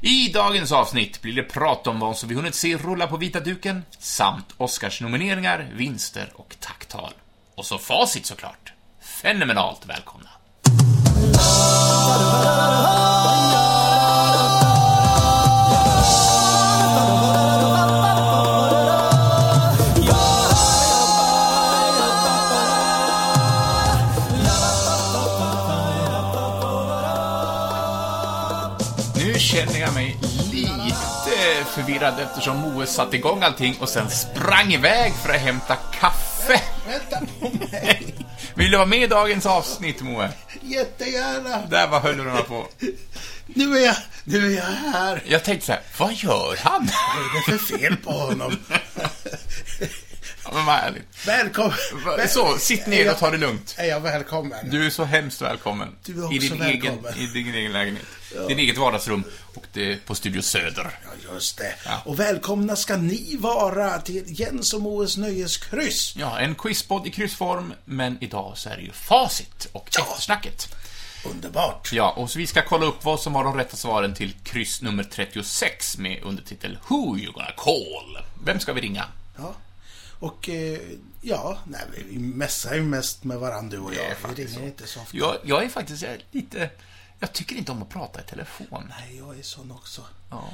I dagens avsnitt blir det prat om vad som vi hunnit se rulla på vita duken, samt Oscarsnomineringar, vinster och tacktal. Och så facit såklart. Fenomenalt välkomna. Förvirrad eftersom Moe satte igång allting och sen sprang iväg för att hämta kaffe. Vänta på mig. Vill du vara med i dagens avsnitt, Moe? Jättegärna. Där var hörlurarna på. Nu är jag, nu är jag här. Jag tänkte så här, vad gör han? Vad är det för fel på honom? Ja, men vad härligt. Välkommen. Så, sitt ner och ta det lugnt. Är jag välkommen? Du är så hemskt välkommen. Du är också I din, välkommen. egen, I din egen lägenhet. Din eget vardagsrum och det på Studio Söder. Ja, just det. Ja. Och välkomna ska ni vara till Jens och Moes nöjeskryss. Ja, en quizpodd i kryssform, men idag så är det ju facit och Ja. eftersnacket. Underbart. Ja, och så vi ska kolla upp vad som var de rätta svaren till kryss nummer 36 med undertitel Who you gonna call? Vem ska vi ringa? Ja. Och, eh, ja, nej, vi messar ju mest med varandra du och jag. Vi ringer så. inte så ofta. Jag, jag är faktiskt lite... Jag tycker inte om att prata i telefon. Nej, jag är sån också. Ja.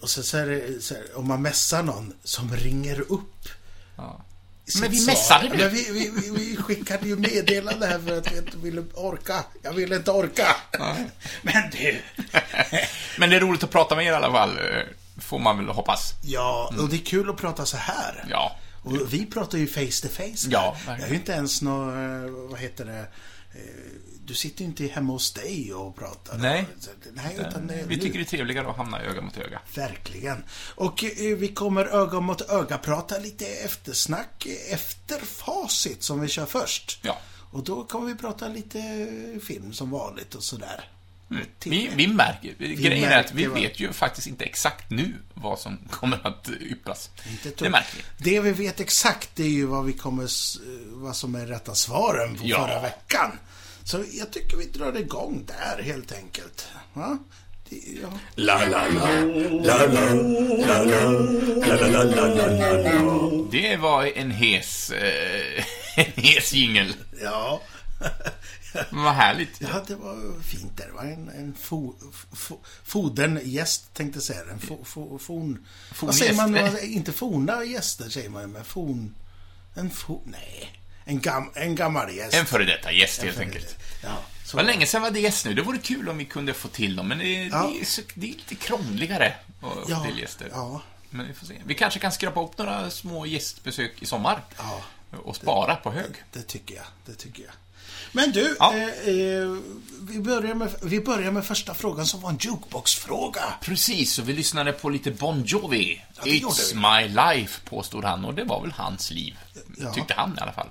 Och så, så är det, så här, om man messar någon som ringer upp. ja. Men vi messade nu. Men vi, vi, vi, vi skickade ju meddelande här för att vi inte ville orka. Jag ville inte orka. Men du. Men det är roligt att prata med er i alla fall, eh, får man väl hoppas. Ja, och det är kul att prata så här. Mm. Ja. Och vi pratar ju face to face. Ja, verkligen. är ju inte ens nå, eh, vad heter det, eh, du sitter ju inte hemma hos dig och pratar. Nej. Nej, utan Vi nu- tycker det är trevligare att hamna öga mot öga. Verkligen. Och eh, vi kommer öga mot öga prata lite eftersnack efter facit som vi kör först. Ja. Och då kommer vi prata lite film som vanligt och sådär. Vi, vi märker, grejen är att vi märker vad- vet ju faktiskt inte exakt nu vad som kommer att yppas. Det märker vi. Det vi vet exakt det är ju vad vi kommer, eh, vad som är rätta svaren på Ja. förra veckan. Så jag tycker vi drar igång där helt enkelt. Va? Det, ja. La la la, la la, la la, la la la la la la. Det var en hes, eh, en hes jingel. ja. Men vad härligt. Ja, det var fint där. Det var en, en fo, fo, fodern-gäst, tänkte jag säga. En fo, fo, fon... Vad säger man? Forngäst. Inte forna gäster, säger man men fon... En fo... Nej. En, gam, en gammal gäst. En före detta gäst helt En enkelt. Ja, så. Det var länge sedan vi hade gäst nu. Det vore kul om vi kunde få till dem, men det, Ja. det, är, så, det är lite krångligare att få Ja, till gäster. ja. Men vi får se. Vi kanske kan skrapa upp några små gästbesök i sommar. Ja. Och spara på hög. Det tycker jag. Det tycker jag. Men du, Ja. eh, eh, vi, börjar med, vi börjar med första frågan som var en jukebox-fråga. Precis, och vi lyssnade på lite Bon Jovi. Ja, It's my life, påstod han, och det var väl hans liv. Ja. Tyckte han i alla fall.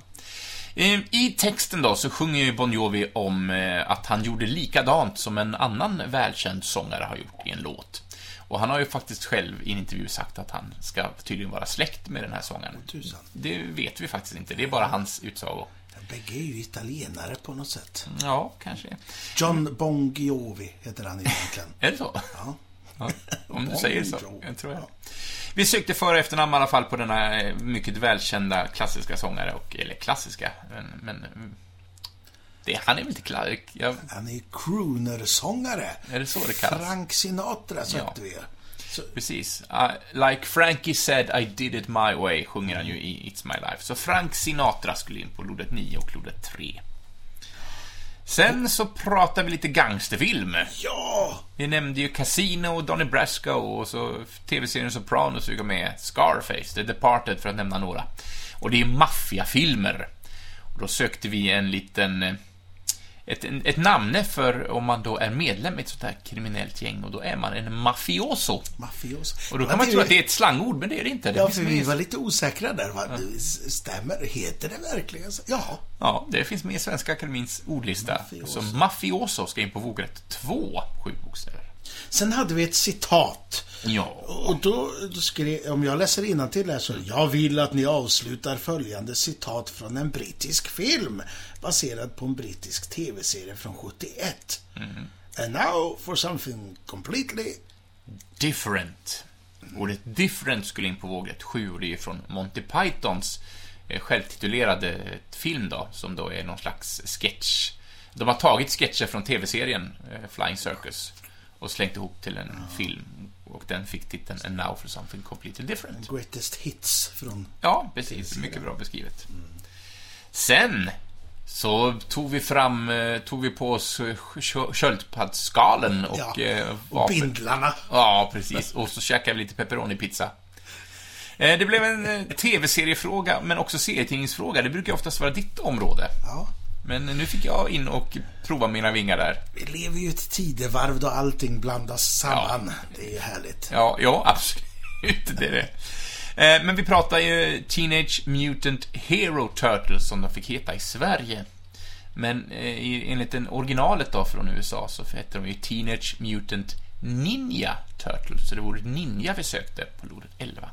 Eh, I texten då så sjunger ju Bon Jovi om eh, att han gjorde likadant som en annan välkänd sångare har gjort i en låt. Och han har ju faktiskt själv i en intervju sagt att han ska tydligen vara släkt med den här sångaren. Det vet vi faktiskt inte, det är bara hans utsago. Bägge är ju italienare på något sätt. Ja, kanske. John Bongiovi heter han egentligen. Är det så? Ja. Ja, om du Bon säger så, Jovi. jag tror jag. Ja. Vi sökte för och efternamn i alla fall på denna eh, mycket välkända klassiska sångare, och, eller klassiska, men... men det, han är väl inte klassisk? Jag, Han är crooner-sångare. Är det så det kallas? Frank Sinatra sökte vi. Så, precis. Uh, like Frankie said I did it my way, sjunger han ju i It's My Life. Så Frank Sinatra skulle in på lodet 9 och lodet 3. Sen så pratar vi lite gangsterfilm. ja! Vi nämnde ju Casino och Donnie Brasco och så tv-serien Sopranos fick med Scarface, The Departed för att nämna några. Och det är maffiafilmer. Och då sökte vi en liten... Ett, ett namne för om man då är medlem i ett sånt här kriminellt gäng och då är man en mafioso. Mafios. Och då kan man tro att det är ett slangord, men det är det inte. Det Ja, för vi var lite osäkra där. Va? Du, Stämmer Heter det verkligen så? Ja. Ja, det finns med i Svenska Akademins ordlista. Mafioso. Så mafioso ska in på vokrätt två, sju bokstäver. Sen hade vi ett citat. Ja. Och då, då skrev, om jag läser till här så, jag vill att ni avslutar följande citat från en brittisk film baserad på en brittisk tv-serie från 71. And now for something completely Different. Ordet different skulle in på vågrätt 7 och det är från Monty Pythons eh, självtitulerade film då, som då är någon slags sketch. De har tagit sketcher från tv-serien eh, Flying Circus och slängt ihop till en film. Och den fick titeln And Now for Something Completely Different. Greatest hits från... Ja, precis. Mycket bra beskrivet. Sen så tog vi fram, eh, tog vi på oss eh, skö- sköldpaddsskalen och... Ja, eh, och vapen- bindlarna. Ja, precis. Och så käkade vi lite pepperoni-pizza. Eh, Det blev en eh, tv-seriefråga, men också serietidningsfråga. Det brukar oftast vara ditt område. Ja. Men nu fick jag in och prova mina vingar där. Vi lever ju i ett tidevarv då allting blandas samman. Det är ju härligt. Ja, ja, absolut. Det är det. Eh, Men vi pratar ju Teenage Mutant Hero Turtles som de fick heta i Sverige. Men eh, enligt den originalet då från USA så hette de ju Teenage Mutant Ninja Turtles. Så det vore ninja vi sökte på lordet 11.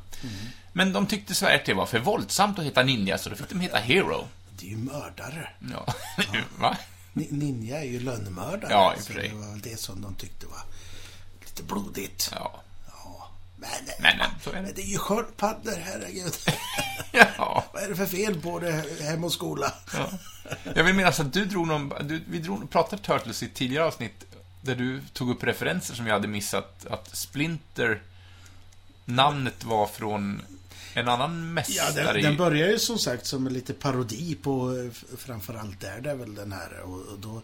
Men de tyckte Sverige att det var för våldsamt att heta ninja så då fick de heta Hero. Det är ju mördare. Ja, va? Ni- Ninja är ju lönnmördare. Ja, i så det var väl det som de tyckte var lite blodigt. Ja. Ja. Men, Men, men, så är det. men det är ju sköldpaddor, herregud. ja. Vad är det för fel på det hem och skola? Ja. Jag vill minnas att du drog någon, du, vi drog, pratade Turtles i ett tidigare avsnitt där du tog upp referenser som jag hade missat. Att Splinter, namnet var från en annan mästare Ja, den, den börjar ju som sagt som en lite parodi på eh, framförallt Daredevil den här. Och, och då,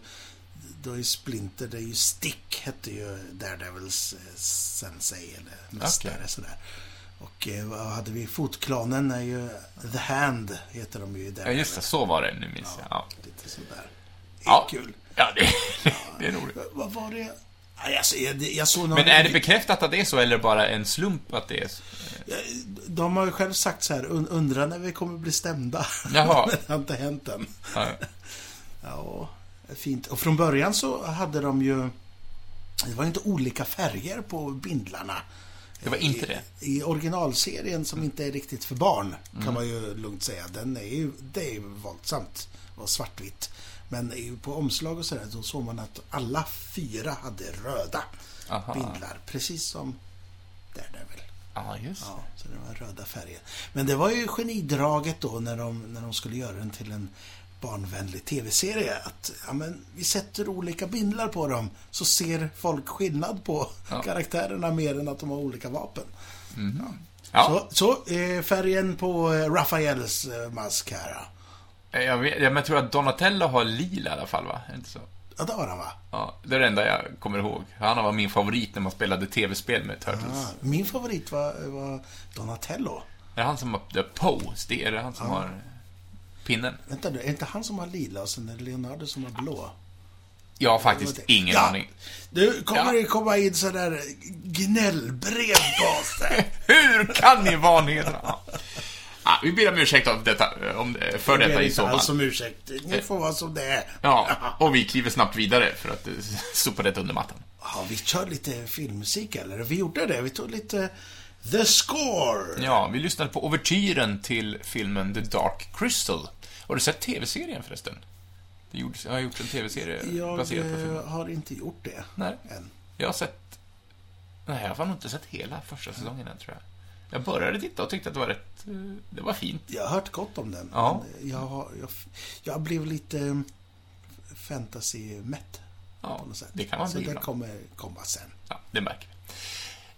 då är Splinter, det är ju Stick hette ju Daredevils eh, sensei eller mästare Okej. sådär. Och eh, vad hade vi? Fotklanen är ju The Hand heter de ju i Ja, Daredevil. just det, så var det. Nu minns jag. Ja. Lite sådär. Det är Ja. kul. Ja, det, det är roligt. Vad var det? Alltså, jag, jag såg någon... Men är det bekräftat att det är så, eller bara en slump att det är så? De har ju själv sagt så här, "Un- undrar när vi kommer bli stämda. Jaha. Men det har inte hänt än. Ja. Ja, fint. Och från början så hade de ju... Det var ju inte olika färger på bindlarna. Det var inte det? I, i originalserien som inte är riktigt för barn, Mm. kan man ju lugnt säga. Den är ju, det är ju våldsamt och svartvitt. Men på omslag och sådär, då såg man att alla fyra hade röda Aha. bindlar. Precis som Daredevil. Ja, just. Ja, så det var röda färger. Men det var ju genidraget då när de, när de skulle göra den till en barnvänlig tv-serie. Att ja, men, vi sätter olika bindlar på dem så ser folk skillnad på Ja. karaktärerna mer än att de har olika vapen. Ja, Så, så eh, färgen på eh, Raffaels eh, mask här. Ja. jag, vet, jag, tror att Donatello har lila i alla fall, va? Är det inte så? Ja, det har han va? Ja, det är det enda jag kommer ihåg. Han var min favorit när man spelade tv-spel med Turtles. Ah, min favorit var, var Donatello. Är det han som har Pose? Det är det han som har pinnen? Vänta nu, är det inte han som har lila och sen är det Leonardo som har blå? Jag har faktiskt ingen ja. aning. Du, kommer Ja. det komma in sådär gnällbrev på? Hur kan ni vanhedra? Ja. Ja, vi ber om ursäkt om detta, om, för Det är detta i inte så fall. alls som ursäkt. Ni får vara som det är. Ja, och vi kliver snabbt vidare för att eh, sopa detta under mattan. Ja, vi kör lite filmmusik eller? Vi gjorde det. Vi tog lite The Score. Ja, vi lyssnade på ouvertyren till filmen The Dark Crystal. Har du sett tv-serien förresten? Det gjordes, jag har gjort en tv-serie Jag baserad på eh, filmen. har inte gjort det Nej. än. Jag har sett... Nej, jag har nog inte sett hela första säsongen än, tror jag. Jag började titta och tyckte att det var rätt... eh, Det var fint. Jag har hört gott om den. Ja. Jag, jag, jag blev lite eh, fantasy-mätt Ja, på något sätt. det kan man Så bli det ibland. kommer komma sen. Ja, det märker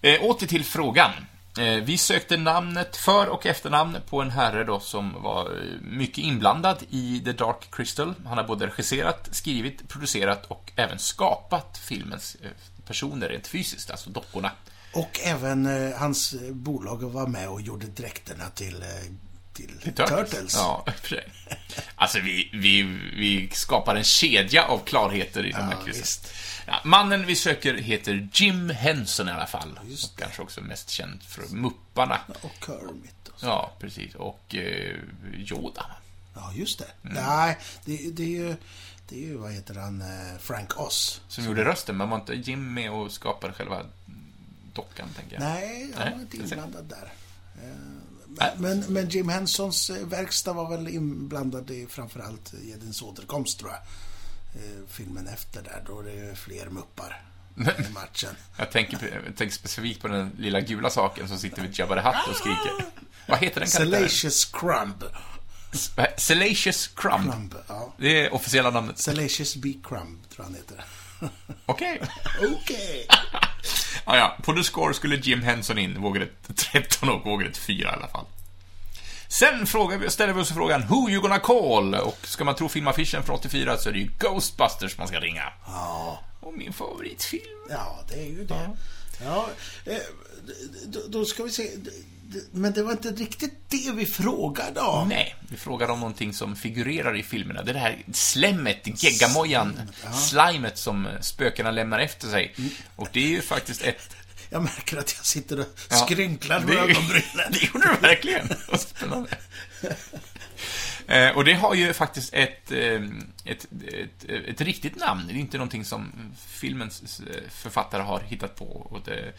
vi. Eh, åter till frågan. Eh, vi sökte namnet, för och efternamn på en herre då som var mycket inblandad i The Dark Crystal. Han har både regisserat, skrivit, producerat och även skapat filmens personer rent fysiskt, alltså dockorna. Och även eh, hans eh, bolag var med och gjorde dräkterna till, eh, till, Till Turtles. Ja, för sig. Alltså, vi, vi, vi skapar en kedja av klarheter i de här Ja, visst. Ja, mannen vi söker heter Jim Henson i alla fall. Och kanske också mest känd för Mupparna. Och Kermit. Och så. Ja, precis. Och eh, Yoda. Ja, just det. Mm. Nej, det, det är ju... Det är ju, vad heter han, eh, Frank Oz. Som gjorde rösten, men var inte Jim med och skapade själva dockan, tänker jag? Nej, han var inte inblandad där. Eh. Men, men Jim Hensons eh, verkstad var väl inblandad i framförallt Jedins återkomst, tror jag. Eh, Filmen efter där, då är det ju fler muppar. i matchen. Jag tänker, jag tänker specifikt på den lilla gula saken som sitter vid Jabba the Hutt och skriker. Vad heter den karaktären? Salacious Crumb. Salacious Crumb. Crumb, ja. Det är officiella namnet. Salacious B. Crumb, tror han heter. Okej. Okej. Ja, ja. På The Score skulle Jim Henson in, vågade 13 och vågade 4 i alla fall. Sen frågar vi, ställer vi oss frågan Who you gonna call? Och ska man tro filmaffischen från 84 så är det ju Ghostbusters man ska ringa. Ja. Och min favoritfilm. Ja, det är ju det. Ja, eh, då, då ska vi se. Men det var inte riktigt det vi frågade om. Nej, vi frågar om någonting som figurerar i filmerna. Det är det här slemmet, geggamojan, slimet som spökena lämnar efter sig. Och det är ju faktiskt ett... Jag märker att jag sitter och Ja, skrynklar det- ögonbrynen. Det gjorde du verkligen. Spännande. Eh, och det har ju faktiskt ett, eh, ett, ett, ett riktigt namn. Det är inte någonting som filmens eh, författare har hittat på. Och det,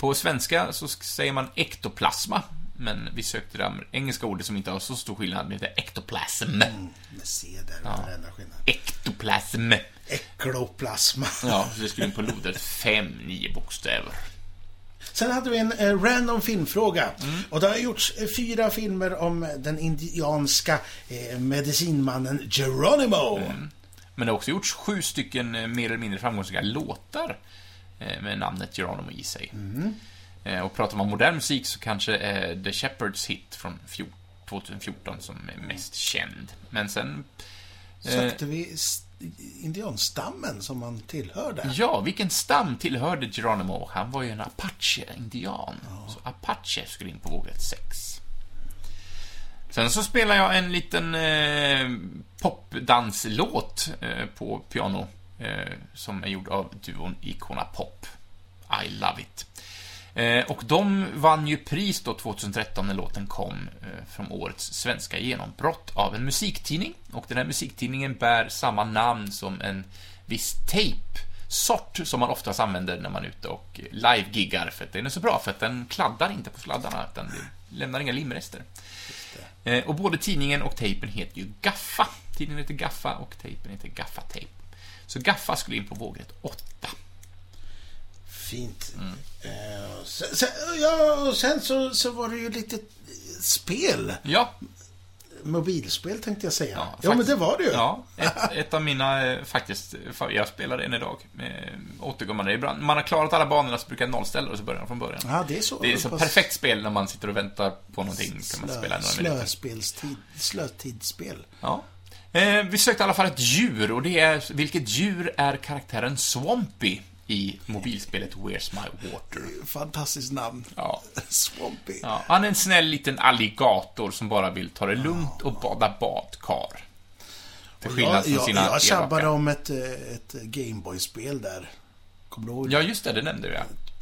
på svenska så säger man ektoplasma. Men vi sökte det engelska ordet som inte har så stor skillnad. Det heter ektoplasm. Med C där, ja. den enda skillnaden. Ektoplasm. Ekloplasma. Ja, så det skulle in på lodret fem, nio bokstäver. Sen hade vi en eh, random filmfråga. Mm. Och det har gjorts eh, fyra filmer om den indianska eh, medicinmannen Geronimo. Mm. Men det har också gjorts sju stycken eh, mer eller mindre framgångsrika låtar med namnet Geronimo i sig. Eh, Och pratar man modern musik så kanske är The Shepherds hit från fjor- 2014 som är mest känd. Men sen... eh, Sökte vi s- indianstammen som man tillhörde. Ja, vilken stam tillhörde Geronimo? Han var ju en apache-indian. Så apache skulle in på vågrätt 6. Sen så spelar jag en liten eh, popdanslåt eh, på piano eh, som är gjord av duon Icona Pop. I love it. Eh, och de vann ju pris då 2013 när låten kom eh, från årets svenska genombrott av en musiktidning. Och den här musiktidningen bär samma namn som en viss tejpsort som man oftast använder när man är ute och live-giggar för att den är så bra, för att den kladdar inte på sladdarna, utan det lämnar inga limrester. Eh, och både tidningen och tejpen heter ju Gaffa. Tidningen heter Gaffa och tejpen heter Gaffa Tape. Så Gaffa skulle in på vågrätt 8. Fint. Mm. Eh, sen, sen, ja, och sen så, så var det ju lite eh, spel. Ja, Mobilspel tänkte jag säga. Ja, Ja, men det var det ju. Ja, ett, ett av mina, eh, faktiskt, fa- jag spelar än idag. Med återkommande. Ibland, man har klarat alla banorna så brukar jag nollställa och så börjar man från början. Ja, det är så. Det är så pass perfekt spel när man sitter och väntar på någonting. Kan man Slö, spela några slöspelstid, slötidsspel. Ja. Eh, vi sökte i alla fall ett djur och det är, vilket djur är karaktären Swampy i mobilspelet Where's My Water? Fantastiskt namn. Ja. Swampy. Ja, han är en snäll liten alligator som bara vill ta det lugnt och bada badkar. Till skillnad Jag, från sina jag tjabbade om ett, eh, ett Gameboy-spel där. Kommer du ihåg? Ja, just det, det nämnde vi.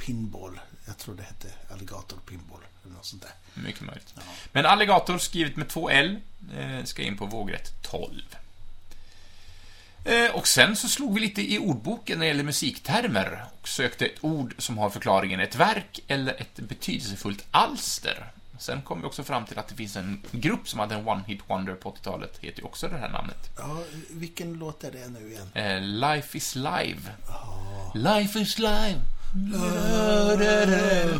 Pinball. Jag tror det hette Alligator Pinball. Eller något sånt där. Mycket möjligt. Men alligator skrivet med två L eh, ska in på vågrätt 12. Eh, och sen så slog vi lite i ordboken när det gäller musiktermer och sökte ett ord som har förklaringen ett verk eller ett betydelsefullt alster. Sen kom vi också fram till att det finns en grupp som hade en one-hit wonder på 80-talet, heter ju också det här namnet. Ja, vilken låt är det nu igen? Eh, Life is live. Life is live.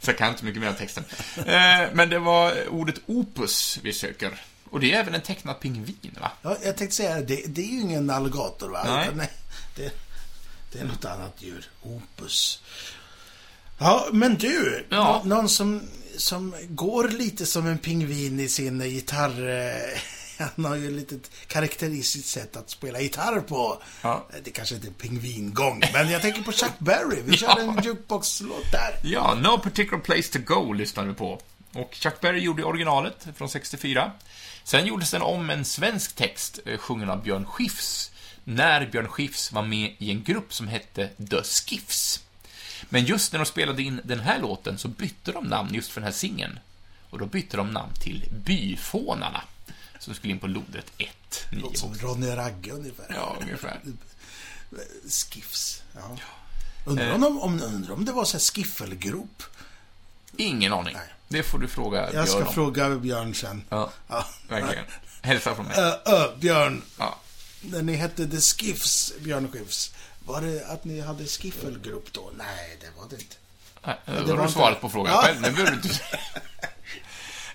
Så jag kan inte mycket mer av texten. Eh, men det var ordet opus vi söker. Och det är även en tecknad pingvin, va? Ja, jag tänkte säga det. Det är ju ingen alligator, va? Nej. Nej det, det är något annat djur. Opus. Ja, men du. Ja. nå- Någon som, som går lite som en pingvin i sin gitarr... eh, Han har ju ett litet karaktäristiskt sätt att spela gitarr på. Ja. Det kanske inte är pingvingång, men jag tänker på Chuck Berry. Vi Ja. kör en jukebox-låt där. Ja, No Particular Place To Go lyssnade vi på. Och Chuck Berry gjorde originalet från 64. Sen gjordes den om en svensk text, eh, sjungen av Björn Skifs, när Björn Skifs var med i en grupp som hette The Skiffs. Men just när de spelade in den här låten så bytte de namn just för den här singeln. Och då bytte de namn till Byfånarna, som skulle in på lodret 1, 9 Låter som Ronny Ragge ungefär. Ja, ungefär. Skiffs. Ja. Undrar om, om, undrar om det var så här skiffelgrop. Ingen aning. Nej. Det får du fråga Jag ska Björn om. fråga Björn sen. Ja, Ja. verkligen. Hälsa från mig. Ö, ö, Björn. Ja. När ni hette The Skiffs, Björn Skifs. Var det att ni hade skiffelgrupp då? Nej, det var det inte. Nej, det var var svaret på frågan Ja. själv. Det behöver du inte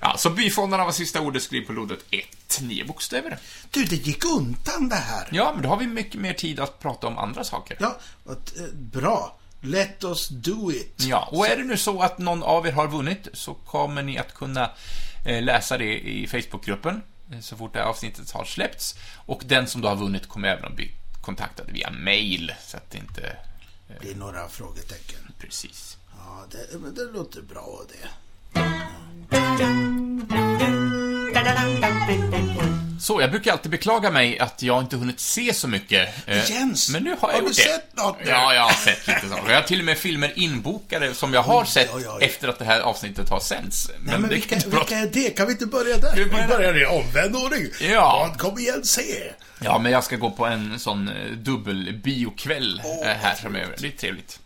Ja, så byfångarna var sista ordet. Skriv på lodret 1. Nio bokstäver. Du, det gick undan det här. Ja, men då har vi mycket mer tid att prata om andra saker. Ja, eh, bra. Let us do it. Ja, och är det nu så att någon av er har vunnit så kommer ni att kunna eh, läsa det i Facebookgruppen eh, så fort det här avsnittet har släppts. Och den som då har vunnit kommer även att bli kontaktad via mail, så att det inte... Det blir några frågetecken. Precis. Ja, det, men det låter bra det. Så, jag brukar alltid beklaga mig att jag inte hunnit se så mycket. eh, Jens, men nu har jag har du gjort det. sett något nu? Ja, jag har sett lite saker. Jag har till och med filmer inbokade som jag har sett oj, oj. efter att det här avsnittet har sänts. Men, Nej, men det vilka, vilka är det? Kan vi inte börja där? vi börjar i omvänd ordning. Ja. Vad kom igen, se. Ja, men jag ska gå på en sån eh, dubbel biokväll Åh, eh, här framöver. Det är trevligt.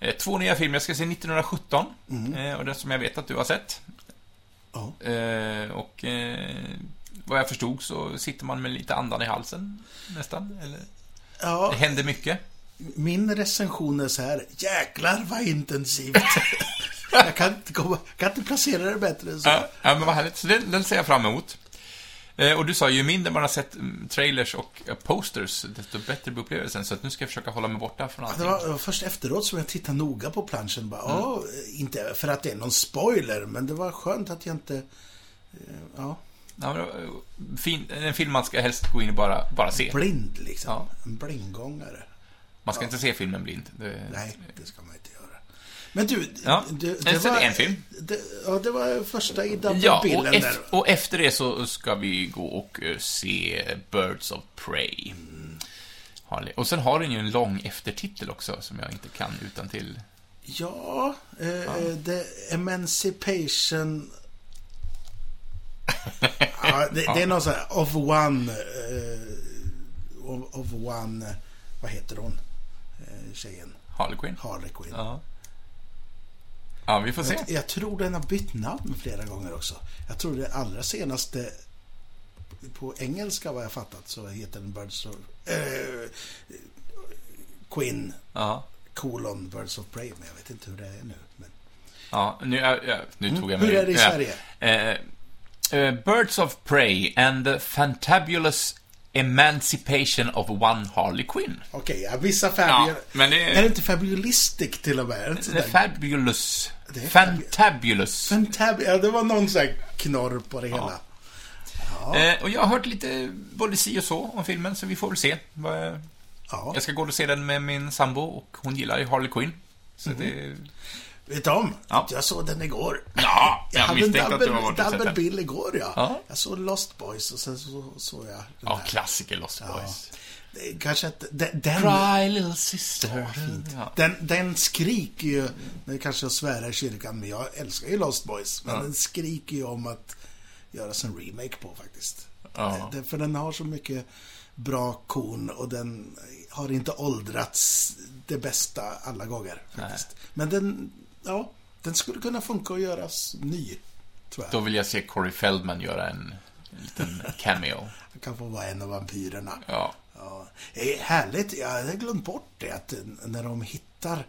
Eh, Två nya filmer. Jag ska se 1917, Mm. eh, och den som jag vet att du har sett. Ja. Eh, Och eh, vad jag förstod så sitter man med lite andan i halsen, nästan. Eller, Ja, det händer mycket. min recension är så här. Jäklar vad intensivt. jag kan inte, komma, kan inte placera det bättre än så. Ja, ja, men vad härligt. Så den, den ser jag fram emot. Eh, Och du sa, ju mindre man har sett mm, trailers och posters, desto bättre blir upplevelsen. Så att nu ska jag försöka hålla mig borta från Det allting. det var först efteråt som jag tittade noga på planschen. Bara, Mm. "Åh, inte för att det är någon spoiler, men det var skönt att jag inte... eh, Ja, Ja, eh, fin, en film man ska helst gå in och bara, bara se. blind liksom. Ja. En blindgångare. Man ska inte se filmen blind. Det, Nej, det ska man inte göra. Men du, Ja, det, det är en film. Det, ja, det var första i Ja, och, dubbelbilden ef- där. och efter det så ska vi gå och eh, se Birds of Prey. Harley. Och sen har den ju en lång eftertitel också, som jag inte kan utan till. Ja, eh, The Emancipation... ja, det, det är någon sån här of one... Eh, of, of one... eh, Vad heter hon? Eh, tjejen. Harley Quinn. Harley Quinn. Ja. Ja, vi får se. Jag, jag tror den har bytt namn flera gånger också. Jag tror det allra senaste på engelska vad jag fattat så heter den Birds of... Eh, Quinn Ja. colon Birds of Prey. Men jag vet inte hur det är nu. Men... Ja, nu, ja, ja, nu tog jag Mm. Hur mig... är det i ja. Sverige? Eh, Birds of Prey and the Fantabulous Emancipation of One Harley Quinn. Okej, ja, vissa Ja, färger... men det Är det inte fabulistic till och med? Är det sådär? Fabulous. Fantabulous. Fantab- ja, det var någon sån här knorr på det hela. Eh, och jag har hört lite både si och så om filmen, så vi får väl se. Ja. Jag ska gå och se den med min sambo och hon gillar ju Harley Quinn. Så det... Vet du om? Ja. Jag såg den igår. Ja, Jag jag hade en double, double bill igår, ja. Ja. Jag såg Lost Boys och sen så såg jag den Ja, här. klassiker Lost Ja. Boys. Kanske att den, den, Cry little sister. Ja, fint. Ja. den, den skriker ju, det kanske jag svär i kyrkan, men jag älskar ju Lost Boys. Men Ja. den skriker ju om att göras en remake på faktiskt. Ja. Det, för den har så mycket bra kon och den har inte åldrats det bästa alla gånger faktiskt. Men den, ja, den skulle kunna funka att göras ny, jag. Då vill jag se Corey Feldman göra en, en liten cameo. Han kan få vara en av vampyrerna. Ja. Ja, det är härligt. Jag hade glömt bort det att när de hittar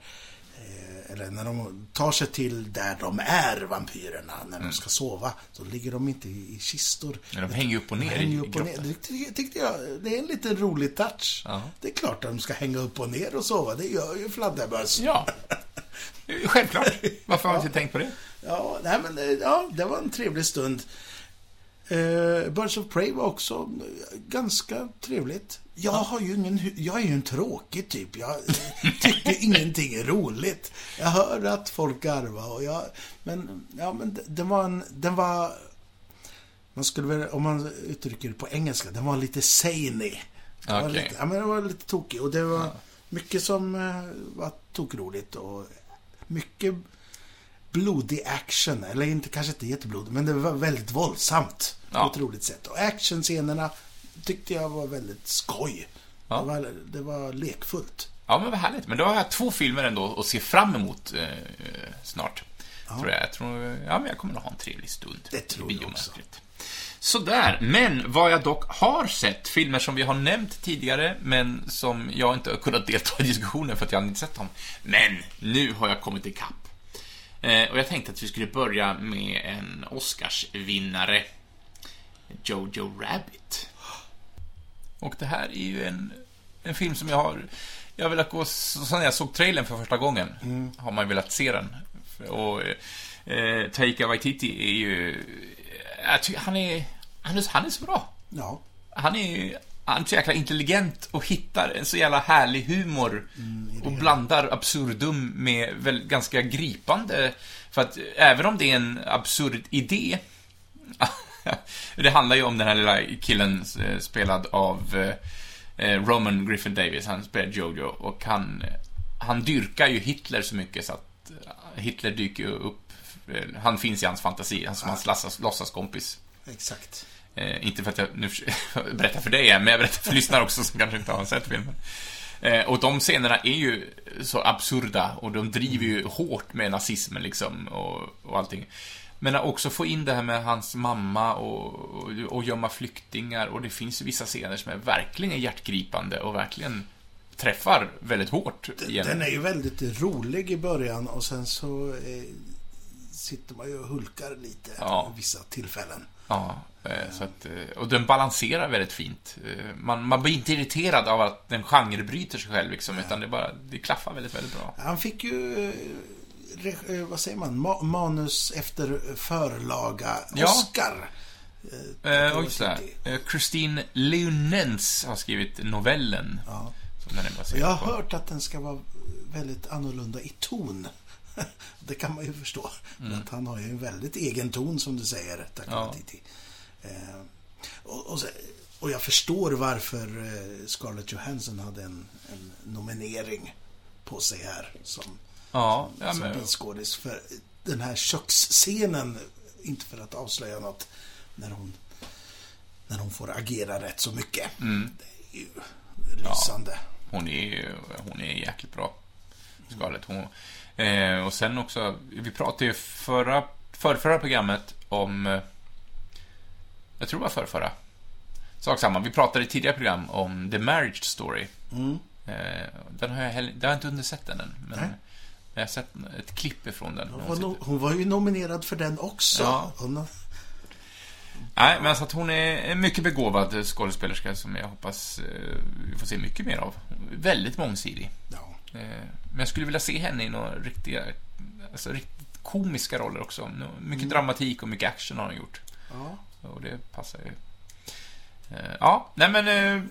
eh, eller när de tar sig till där de är, vampyrerna, när Mm. de ska sova, så ligger de inte i i kistor. Men de hänger upp och ner i upp och ner. Det tyckte- jag, det är en liten rolig touch. Ja. Det är klart att de ska hänga upp och ner och sova. Det gör ju fladdermöss. Ja. Självklart. Varför har jag inte tänkt på det? Ja, nej, men, eh, ja, det var en trevlig stund. Uh, Birds of Prey var också ganska trevligt. Jag har ju ingen, jag är ju en tråkig typ. Jag tycker ingenting är roligt. Jag hör att folk garvar och jag, men, ja men den var en, den var, man skulle väl, om man uttrycker det på engelska, den var lite zany. Den lite, ja men den var lite tokig och det var mycket som eh, var tokroligt och mycket blodig action, eller inte, kanske inte jätteblodig, men det var väldigt våldsamt Ja. på ett roligt sätt. Och actionscenerna tyckte jag var väldigt skoj. Ja. Det, var, det var lekfullt. Ja, men vad härligt. Men då har jag två filmer ändå att se fram emot eh, eh, snart. Tror jag. jag tror, ja, men jag kommer att ha en trevlig stund. Det tror jag också. Sådär, men vad jag dock har sett, filmer som vi har nämnt tidigare, men som jag inte har kunnat delta i diskussionen för att jag inte sett dem. Men nu har jag kommit ikapp. Eh, och jag tänkte att vi skulle börja med en Oscarsvinnare. Jojo Rabbit. Och det här är ju en, en film som jag har... Jag har velat gå... Så när jag såg trailern för första gången har man velat se den. Och eh, Taika Waititi är ju... Han är... Han är, han är så bra. Ja. Han är ju... Han är så jäkla intelligent och hittar en så jävla härlig humor och blandar absurdum med väl ganska gripande. För att även om det är en absurd idé det handlar ju om den här lilla killen eh, spelad av eh, eh, Roman Griffin Davis. Han spelar Jojo och han, han dyrkar ju Hitler så mycket så att Hitler dyker ju upp. Han finns i hans fantasi, han som hans låtsas, låtsaskompis. Exakt. Eh, inte för att jag nu berättar för dig än, men jag berättar för lyssnare också som kanske inte har sett filmen. Eh, och de scenerna är ju så absurda och de driver ju hårt med nazismen liksom och, och allting. Men också få in det här med hans mamma och, och, och gömma flyktingar och det finns vissa scener som är verkligen hjärtgripande och verkligen träffar väldigt hårt. igen. Den är ju väldigt rolig i början och sen så eh, sitter man ju och hulkar lite Ja. vissa tillfällen. Ja, eh, så att, eh, och den balanserar väldigt fint. Eh, Man, man blir inte irriterad av att den genrebryter sig själv, liksom, utan det, bara, det klaffar väldigt, väldigt bra. Han fick ju, vad säger man, Ma- manus efter förlaga Ja. Oscar. Eh, och just det. Eh, Christine Leonens har skrivit novellen Ja. som den är baserad Jag har på. hört att den ska vara väldigt annorlunda i ton. Det kan man ju förstå. För att han har ju en väldigt egen ton som du säger, Taika Ja. Eh, och, och, och jag förstår varför eh, Scarlett Johansson hade en, en nominering på sig här som, Ja, ja som men, biskådis. För den här köksscenen, inte för att avslöja något, när hon, när hon får agera rätt så mycket. Mm. Det är ju lysande. hon är ju- hon är jäkligt bra. Scarlett. Hon, eh, och sen också, vi pratade ju förra, förrförra programmet om... eh, Jag tror det var förrförra. Sak samma, vi pratade i tidigare program om The Marriage Story. Mm. Eh, den har jag, heller, jag har inte hunnit sett den än, men Nej. Jag har sett ett klipp ifrån den. Hon var, no, hon var ju nominerad för den också. Ja. Hon, Nej, men så att hon är en mycket begåvad skådespelerska som jag hoppas eh, vi får se mycket mer av. Väldigt mångsidig. ja. Eh, men jag skulle vilja se henne i några riktiga, alltså riktigt komiska roller också. Mycket dramatik och mycket action har hon gjort. Ja. Och det passar ju. Eh, ja, nej men...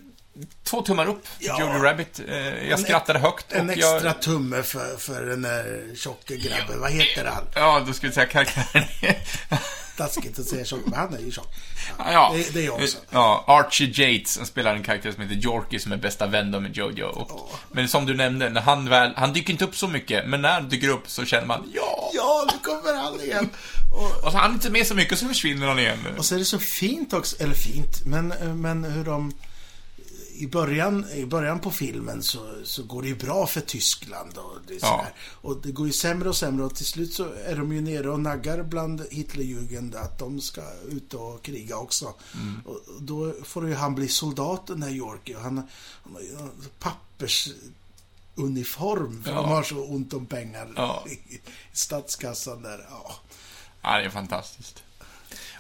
Två tummar upp, Ja. Jojo Rabbit. Eh, jag skrattade högt En och extra jag... tumme för, för den där tjocke grabben. Vad heter han? Ja, då skulle jag säga karaktären. Taskigt att säga tjock, men han är ju tjock. ja. Det, det är jag också. Ja, Archie Yates som spelar en karaktär som heter Yorkie som är bästa vän med Jojo. Och, Men som du nämnde, när han väl, han dyker inte upp så mycket, men när han dyker upp så känner man ja! Ja, nu kommer han igen. Och, Och så är han inte med så mycket så försvinner han igen. och så är det så fint också, eller fint, men, men hur de... I början, I början på filmen så, så går det ju bra för Tyskland och det Ja. Och det går ju sämre och sämre och till slut så är de ju nere och naggar bland Hitlerjugend att de ska ut och kriga också. Mm. Och då får ju han bli soldat den här Yorkie och han, han har ju en pappersuniform för Ja. de har så ont om pengar Ja. i, statskassan där. Ja. Ja, det är fantastiskt.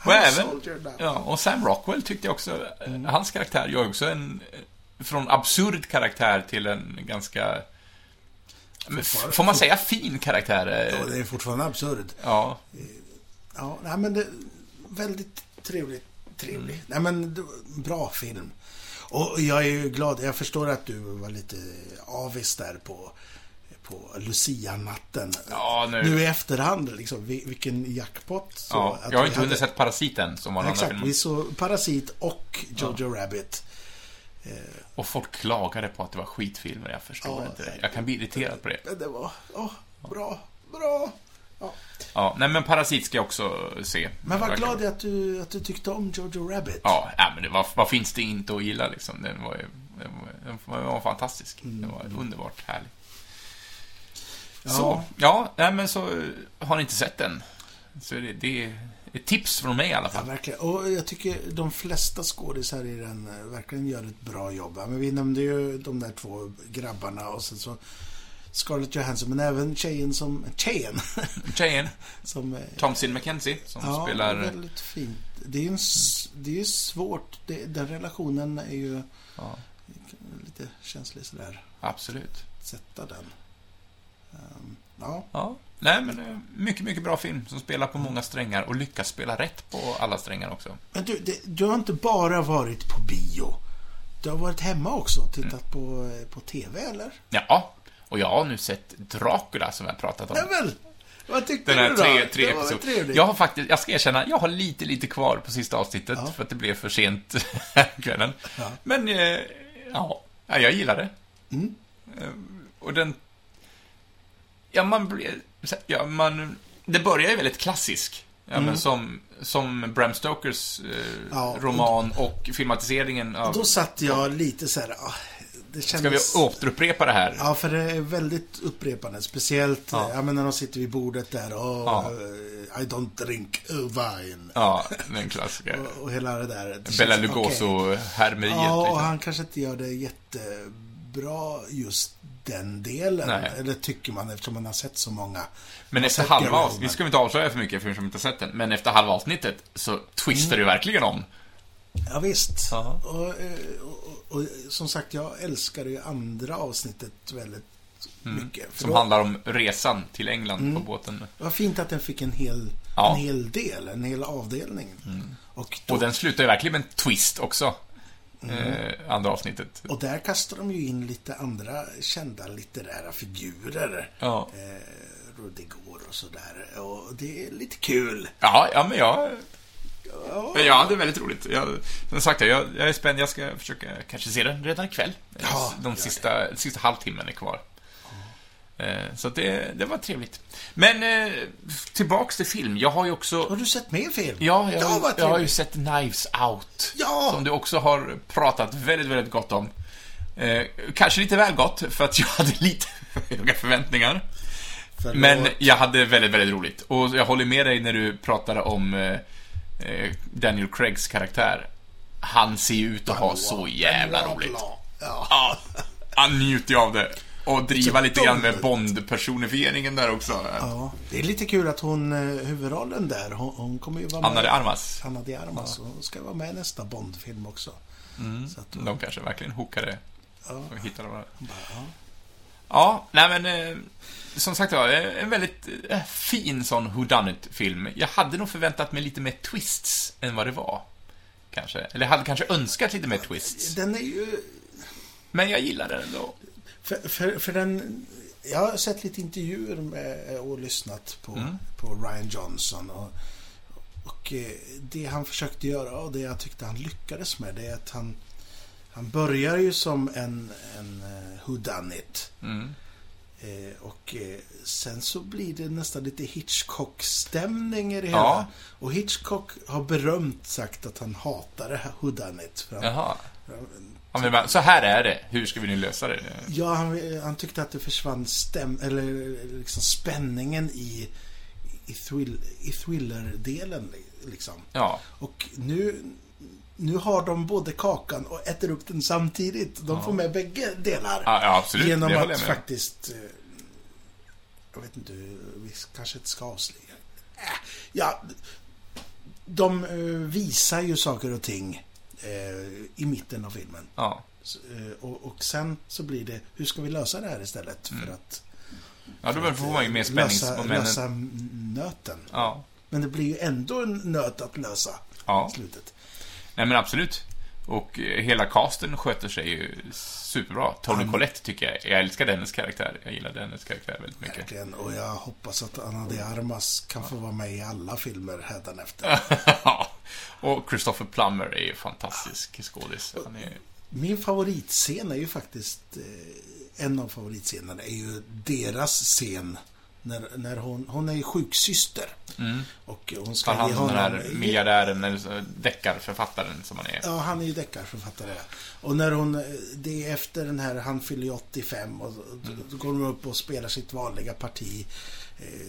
Och även, ja, och Sam Rockwell tyckte jag också, eh, hans karaktär gör också en, från absurd karaktär till en ganska, får man säga fin karaktär? eh? Ja, det är fortfarande absurd. Ja, Ja, nej, men det väldigt trevligt. Trevlig. Mm. Nej, men det, bra film. Och jag är ju glad. Jag förstår att du var lite avis där på, på Lucia-natten. Ja, nu- nu i efterhand, liksom. vi- Vilken jackpot. Så ja. Jag har inte hunnit hade- sett Parasiten, som var den andra Exakt, filmen. vi såg Parasit och Jojo Rabbit. Och folk klagade på att det var skitfilmer, jag förstår Ja, inte det. Jag kan bli irriterad på det. Det var, åh, bra, bra. Ja. Ja, nej men Parasit ska jag också se. Men vad glad jag att du, att du tyckte om Jojo Rabbit. Ja, ja men det var, vad finns det inte att gilla liksom? Den var den var, den var fantastisk. Den var underbart härlig. Ja. Så, ja, nej men så har ni inte sett den. Så är det, det ett tips från mig i alla Ja, fall. verkligen. Och jag tycker de flesta skådisar i den eh, verkligen gör ett bra jobb. Ja, Men vi nämnde ju de där två grabbarna och sen så Scarlett Johansson, men även tjejen som... Tjejen! Tjejen, som eh, Thomasin McKenzie, som ja, spelar... väldigt fint. Det är ju en det är ju svårt. Det, den relationen är ju Ja, lite känslig sådär. absolut. Sätta den. Ehm, ja, Ja. Nej, men eh, mycket, mycket bra film som spelar på många strängar och lyckas spela rätt på alla strängar också. men du, det, du har inte bara varit på bio. Du har varit hemma också och tittat på, eh, på TV, eller? Ja, och jag har nu sett Dracula som jag har pratat om. Nej men! Vad tyckte Den här du då? tre, tre episod. Jag har faktiskt, jag ska erkänna, jag har lite, lite kvar på sista avsnittet Ja. för att det blev för sent kvällen. Ja. Men, eh, ja, ja, jag gillar det. Mm. Och den... Ja, man blir... Ja, man... Det börjar ju väldigt klassisk. Ja, men som, som Bram Stokers eh, Mm. Ja, och- roman och filmatiseringen av... Då satt jag lite så här... ah, Det Ska vi kändes... återupprepa det här? Ja, för det är väldigt upprepande. Speciellt Ja. ja. men när de sitter vid bordet där och Ja. eh, I don't drink wine. Ja, den klassiska. Och, och hela det där. Det Bella okej. Lugoso-härmeriet. Ja, och liksom. han kanske inte gör det jättebra just den delen. Nej. Eller tycker man eftersom man har sett så många. Men efter halva avsnittet, vi ska inte avslöja för mycket för som inte sett den, men efter halva avsnittet så twistar det ju verkligen om. Ja, visst. Och, eh, och, och, som sagt, jag älskar ju andra avsnittet väldigt mycket. För Mm. Som då- handlar om resan till England på båten. Var fint att den fick en hel, Ja. en hel del, en hel avdelning. Och, då, Och den slutar ju verkligen med en twist också. Eh, andra avsnittet. och där kastar de ju in lite andra kända litterära figurer. Ja. Eh, Rudigor och sådär. Och det är lite kul. Ja, ja men jag... Ja. Men ja, det är väldigt roligt. Jag, som sagt, jag, jag är spänd. Jag ska försöka kanske se den redan ikväll. Ja, De sista, sista halvtimmen är kvar. Eh, Så det, det var trevligt. Men eh, tillbaks till film. Jag har ju också... Har du sett mer film? Ja, jag, ja vad jag har ju sett Knives Out. Ja! Som du också har pratat väldigt, väldigt gott om. Eh, kanske lite väl gott, för att jag hade lite höga förväntningar. Förlåt. Men jag hade väldigt, väldigt roligt. Och jag håller med dig när du pratade om eh, eh, Daniel Craigs karaktär. Han ser ut att ha så jävla roligt. Ja. Ja, han njuter ju av det. Och driva lite grann med Bond. Bond-personifieringen där också. ja. Det är lite kul att hon, eh, huvudrollen där, hon, hon kommer ju vara Anna med. de Armas. Anna de Armas. Hon ska vara med i nästa Bond-film också. Så att, De kanske verkligen hookade ja, och hittade varandra. ja. Ja, nej men eh, som sagt var, en väldigt eh, fin sån whodunit-film. Jag hade nog förväntat mig lite mer twists än vad det var. Kanske. Eller hade kanske önskat lite mer twists. Den är ju... Men jag gillar den ändå. För, för, för den... Jag har sett lite intervjuer med, och lyssnat på, Mm. på Ryan Johnson. Och, och eh, det han försökte göra och det jag tyckte han lyckades med det är att han... Han börjar ju som en, en uh, whodunit. Mm. Eh, och eh, sen så blir det nästan lite Hitchcock-stämning i det Ja. hela. Och Hitchcock har berömt sagt att han hatar det här whodunit. För han, Ja, men bara, så här är det. Hur ska vi nu lösa det? Ja, han, han tyckte att det försvann stäm, eller liksom spänningen i, i, thrill, i thriller-delen. Liksom. Ja. Och nu, nu har de både kakan och äter upp den samtidigt. De får med bägge delar. Ja, ja absolut. genom att jag faktiskt... eh, Jag vet inte, vi kanske inte ska avslöja. Äh, Ja, de eh, visar ju saker och ting i mitten av filmen. Ja. Eh, Och, och sen så blir det, hur ska vi lösa det här istället? För att Ja, då får man ju mer lösa, spänningsmoment. lösa nöten. Ja. Men det blir ju ändå en nöt att lösa Ja. i slutet. Nej, men absolut. Och eh, hela casten sköter sig ju superbra. Tony Mm. Collette tycker jag. Jag älskar hennes karaktär. Jag gillar hennes karaktär väldigt mycket. Verkligen. Och jag hoppas att Anna de Armas kan få vara med i alla filmer hädanefter. Ja. och Christopher Plummer är ju fantastisk skådis. Han är... Min favoritscen är ju faktiskt, eh, en av favoritscenerna är ju deras scen När, när hon, hon är ju sjuksyster. Mm. Och hon ska Tar hand om den här miljardären, eller deckarförfattaren som han är. Ja, han är ju deckarförfattare. Och när hon, det är efter den här, han fyller ju 85 och då, då går de upp och spelar sitt vanliga parti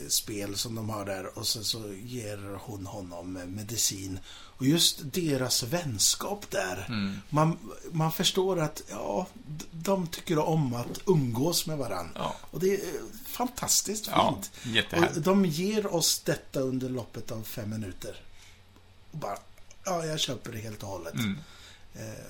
spel som de har där och sen så ger hon honom eh, medicin. Och just deras vänskap där. Mm. Man, man förstår att, ja, de tycker om att umgås med varandra. Ja. Och det är eh, fantastiskt Ja, fint. jättehärligt. Och de ger oss detta under loppet av fem minuter. Och bara, ja, jag köper det helt och hållet. Mm. Eh,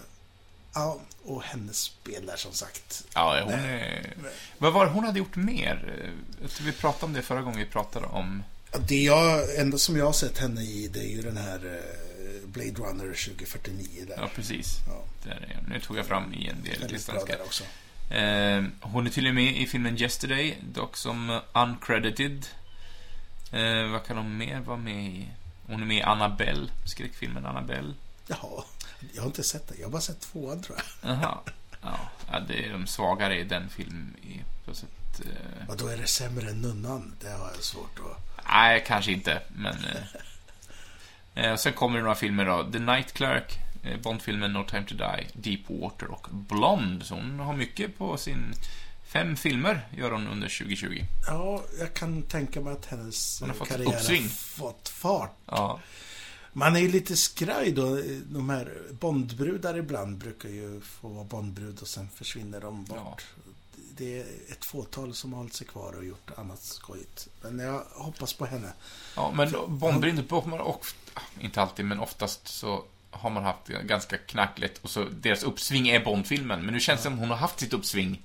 ja, och hennes spel där som sagt. Ja, hon är... Vad var det hon hade gjort mer? Jag tror vi pratade om det förra gången vi pratade om... Det jag, enda som jag har sett henne i, det är ju den här eh, Blade Runner 2049 där. Ja, precis. Ja, Där. Nu tog jag fram i en del listan. också. Eh, hon är tydligen med i filmen Yesterday, dock som uncredited. Eh, vad kan hon mer vara med i? Hon är med i Annabelle, skräckfilmen Annabelle. Jaha, jag har inte sett den. Jag har bara sett tvåan tror jag. Jaha. Ja, det är de svagare i den filmen. I, på sätt, eh, Och då är det sämre än Nunnan. Det har jag svårt att... nej, kanske inte, men... Eh, eh, och sen kommer det några filmer då. The Night Clerk, eh, Bondfilmen No Time To Die, Deepwater och Blonde. Så hon har mycket på sin... Fem filmer gör hon under 2020. Ja, jag kan tänka mig att hennes Hon har fått karriär uppsving. har fått fart. Ja, Man är ju lite skraj då. De här Bondbrudar ibland brukar ju få vara Bondbrud och sen försvinner de bort. Det är ett fåtal som har hållit sig kvar och gjort annat skojigt. Men jag hoppas på henne. Ja, men Bond blir inte på, man ofta, inte alltid, men oftast så har man haft ganska knackligt och så deras uppsving är Bond-filmen. Men nu känns det som hon har haft sitt uppsving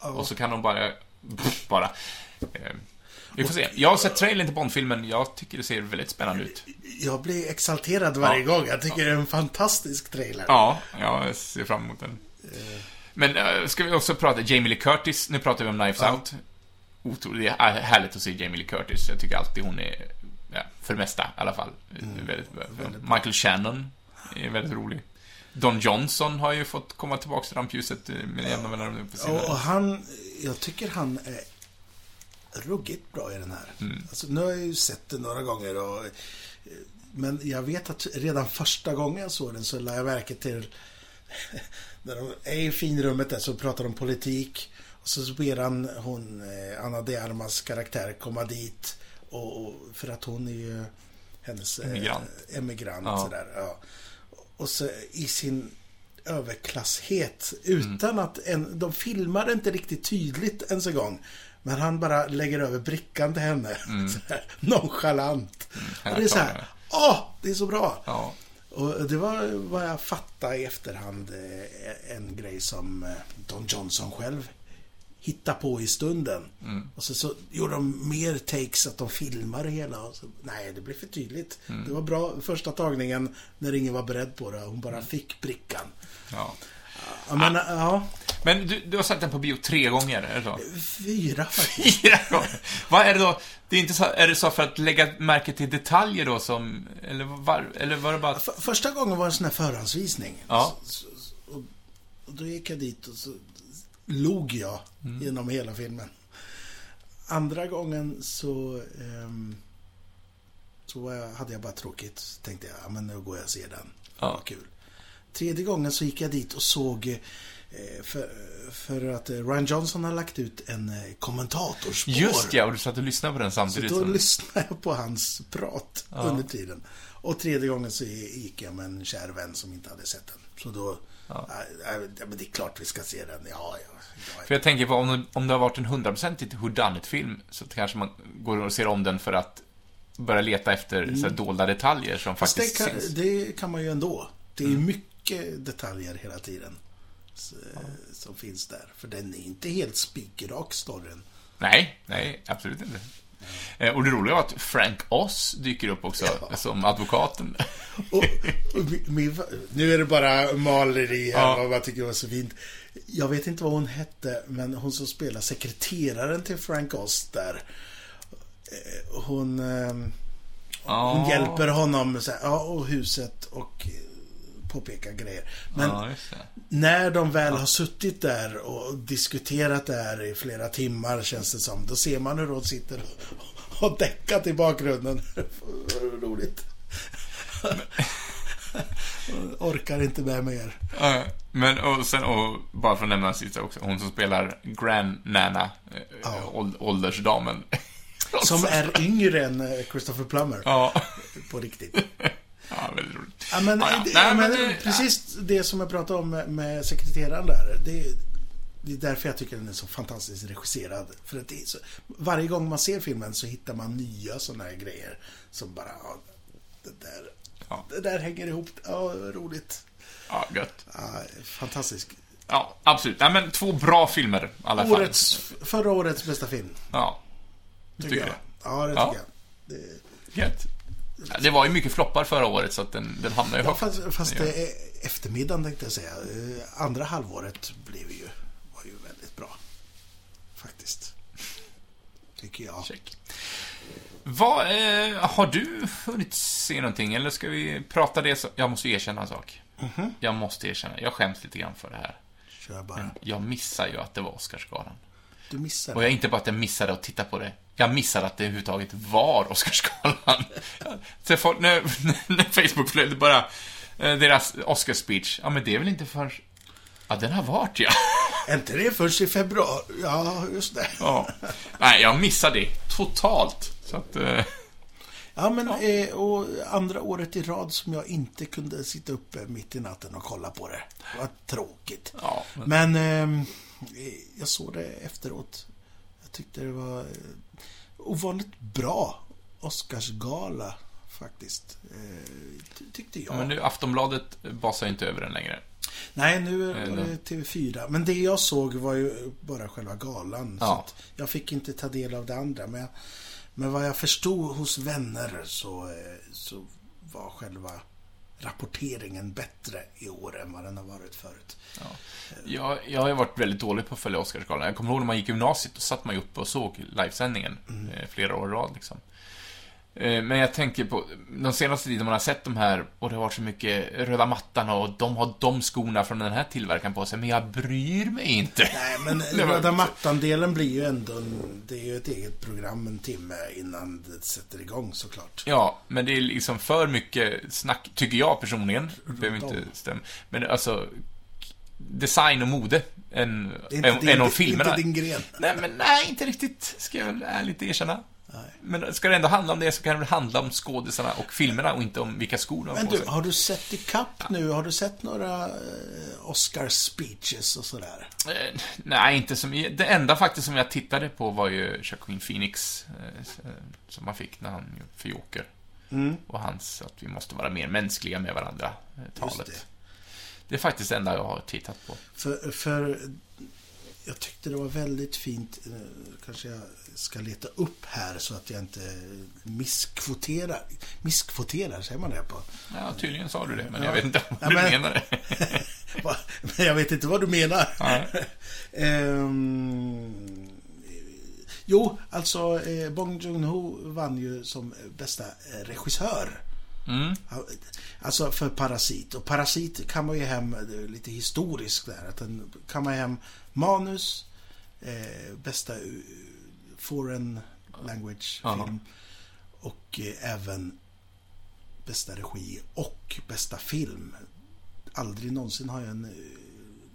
Ja. och så kan de bara, bara. Eh, vi får se. Jag har sett trailern till Bond-filmen. Jag tycker det ser väldigt spännande ut. Jag blir exalterad varje Ja. gång. Jag tycker det är en fantastisk trailer. Ja, jag ser fram emot den. Men äh, ska vi också prata Jamie Lee Curtis? Nu pratar vi om Knives Ja. Out. Otroligt. Det är härligt att se Jamie Lee Curtis. Jag tycker alltid hon är, ja, för det mesta i alla fall, väldigt, bra. väldigt bra. Michael Shannon är väldigt rolig. Don Johnson har ju fått komma tillbaka till rampljuset eh, med jämna mellanrum och han, jag tycker han är ruggigt bra i den här. Mm. Alltså, nu har jag ju sett den några gånger och, eh, men jag vet att redan första gången jag såg den så lade jag märke till när de är i finrummet där så pratar de politik och så ber han hon, eh, Anna de Armas karaktär komma dit och, och för att hon är ju hennes eh, Emigrant. emigrant Ja. sådär. Ja. Och så i sin överklasshet utan att en, de filmar inte riktigt tydligt ens en gång. Men han bara lägger över brickan till henne. Så här, nonchalant. här och det är så här, åh, det är så bra. Ja. Och det var vad jag fattade i efterhand eh, en grej som eh, Don Johnson själv hittade på i stunden. Mm. Och så, så gjorde de mer takes att de filmade hela. Och så, nej, det blev för tydligt. Mm. Det var bra första tagningen när ingen var beredd på det. Hon bara fick brickan. ja. Men, ja, Men du, du har sett den på bio tre gånger, är det så? fyra faktiskt. Fyra gånger? Vad är det då? Det är inte så, är det så för att lägga märke till detaljer då som, eller var, eller var det bara... F- första gången var en sån här förhandsvisning. Ja. Så, och, och då gick jag dit och så log jag Mm. genom hela filmen. Andra gången så, ehm, så jag, hade jag bara tråkigt. Så tänkte jag, ja, men nu går jag och ser den. Ja. Vad kul. Tredje gången så gick jag dit och såg eh, för, för att eh, Ryan Johnson har lagt ut en eh, kommentatorspår. Just ja, och du satt och lyssnade på den Så samtidigt då som... lyssnade jag på hans prat Ja. under tiden. Och tredje gången så gick jag med en kär vän som inte hade sett den. Så då, Ja. ja. ja, men det är klart vi ska se den. Ja, ja. För jag tänker på om, om det har varit en hundraprocentigt whodunit-film så kanske man går och ser om den för att börja leta efter så här dolda detaljer som Mm. Fast det faktiskt kan, syns. Mm. det kan man ju ändå. Det är mycket detaljer hela tiden. S- Som finns där. För den är inte helt spikrak, storyn. Nej, nej, absolut inte. Eh, Och det roliga var att Frank Oz dyker upp också som advokaten. Och, och mi- min, nu är det bara maleri Ja. vad jag tycker var så fint. Jag vet inte vad hon hette, men hon som spelar sekreteraren till Frank Oz där. eh, Hon, eh, hon Ja. hjälper honom så här, ja, och huset och påpeka grejer. Men ja, när de väl har suttit där och diskuterat det här i flera timmar känns det som. Då ser man hur de sitter och däckat i bakgrunden. Roligt. Orkar inte med mer. Ja, Men och sen, och bara för att nämna sista också, hon som spelar Grand Nana, eh, Ja. åld- åldersdamen. Som är yngre än eh, Christopher Plummer. Ja. På riktigt. ja, väldigt roligt. Ja, men, Ja, ja. det- Nej, ja, men, det- precis det som jag pratade om med, med sekreteraren där. Det, är- det är därför jag tycker den är så fantastiskt regisserad. För att det så, varje gång man ser filmen så hittar man nya sådana här grejer. Som bara, ja, det där, Ja. det där hänger ihop. Ja, roligt. Ja, gött. Ja, fantastisk. Ja, absolut. Nej, men två bra filmer i alla fall. Årets, förra årets bästa film. Ja, du Tycker tycker jag. det? Ja, det Ja. tycker jag. Det, Gött. Ja, det var ju mycket floppar förra året, så att den, den hamnar ju ja, högt. fast fast Ja. eftermiddagen tänkte jag säga. Eh, Andra halvåret blev ju, var ju väldigt bra. Faktiskt. Tycker jag. Check. Vad, eh, har du hunnit se någonting, eller ska vi prata det så... Jag måste erkänna en sak. Mhm. Jag måste erkänna, jag skäms lite grann för det här. Kör bara. Men jag missar ju att det var Oscarsgalan. Du missar Och jag inte bara att jag missade att titta på det. Jag missade att det överhuvudtaget var Oscarsgalan. Folk, när, när Facebook-flödet bara, eh, deras Oscar-speech, ja men det är väl inte för... Ja, den har varit ja. Är inte det först i februari? Ja, just det. ja. Nej, jag missade det totalt. Så att, eh, Ja, men eh, och andra året i rad som jag inte kunde sitta uppe mitt i natten och kolla på det. Det var tråkigt. ja. Men eh, jag såg det efteråt. Jag tyckte det var eh, ovanligt bra Oscarsgala faktiskt. Eh, ty- tyckte jag. Men nu, Aftonbladet basar inte över den längre. Nej, nu är det TV4. Men det jag såg var ju bara själva galan. Så Ja. att jag fick inte ta del av det andra. Men, men vad jag förstod hos vänner så, eh, så var själva rapporteringen bättre i år än vad den har varit förut. Jag, jag har ju varit väldigt dålig på att följa Oscarsgalan. Jag kommer ihåg när man gick i gymnasiet, då satt man ju uppe och såg livesändningen eh, flera år i rad liksom. Eh, Men jag tänker på, de senaste tiden man har sett de här, och det har varit så mycket röda mattan och de har de skorna från den här tillverkaren på sig, men jag bryr mig inte. Nej, men röda mattan-delen blir ju ändå en, det är ju ett eget program en timme innan det sätter igång såklart. Ja, men det är liksom för mycket snack, tycker jag personligen. Det behöver inte stämma. Men alltså, design och mode, än, än, din, än om filmerna. inte din gren. Nej, men nej, inte riktigt, ska jag väl ärligt erkänna. Nej. Men ska det ändå handla om det så kan det väl handla om skådisarna och filmerna och inte om vilka skor de har Men på du, sig. har du sett i kapp nu? Har du sett några eh, Oscar speeches och sådär? Eh, nej, inte som... Det enda faktiskt som jag tittade på var ju Joaquin Phoenix, eh, som man fick när han för Joker. Mm. Och hans att vi måste vara mer mänskliga med varandra, eh, talet. det. Det. är faktiskt det enda jag har tittat på. För, för jag tyckte det var väldigt fint. eh, Kanske jag ska leta upp här så att jag inte misskvoterar. Misskvoterar, säger man det på? Ja, tydligen sa du det, men Ja. jag vet inte vad Ja, du men- menar. det. Jag vet inte vad du menar. Ehm, jo, alltså eh, Bong Joon-Ho vann ju som bästa regissör. Mm. Alltså för Parasit. Och Parasit kan man ju hem, lite historiskt där, att den kan man hem manus, eh, bästa foreign language Ja. film och eh, även bästa regi och bästa film. Aldrig någonsin har jag en... eh,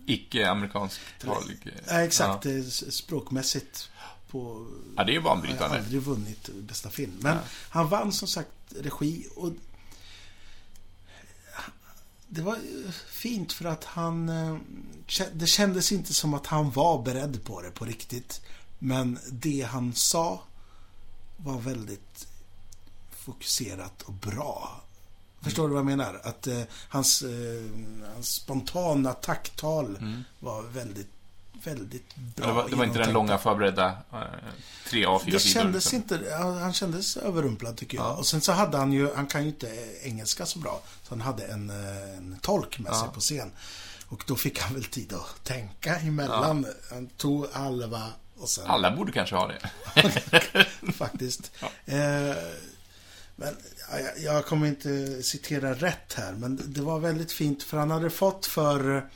Icke-amerikansk talig... eh, Nej, exakt. Ja. eh, Språkmässigt på... ja, det är ju har jag banbrytande. aldrig vunnit bästa film. Men Ja. han vann som sagt regi och det var fint för att han... Det kändes inte som att han var beredd på det på riktigt. Men det han sa var väldigt fokuserat och bra. Förstår du vad jag menar? Att eh, hans, eh, hans spontana tacktal Mm. var väldigt, väldigt bra. Ja, det var, det var inte den långa förberedda eh, tre A4 Det kändes liksom. inte, ja, han kändes överrumplad tycker jag. Ja. Och sen så hade han ju, han kan ju inte engelska så bra. Så han hade en, eh, en tolk med sig Ja. på scen. Och då fick han väl tid att tänka emellan. Han tog halva sen Alla borde kanske ha det. faktiskt. Ja. Eh, Men ja, jag- jag kommer inte citera rätt här, men det var väldigt fint för han hade fått för,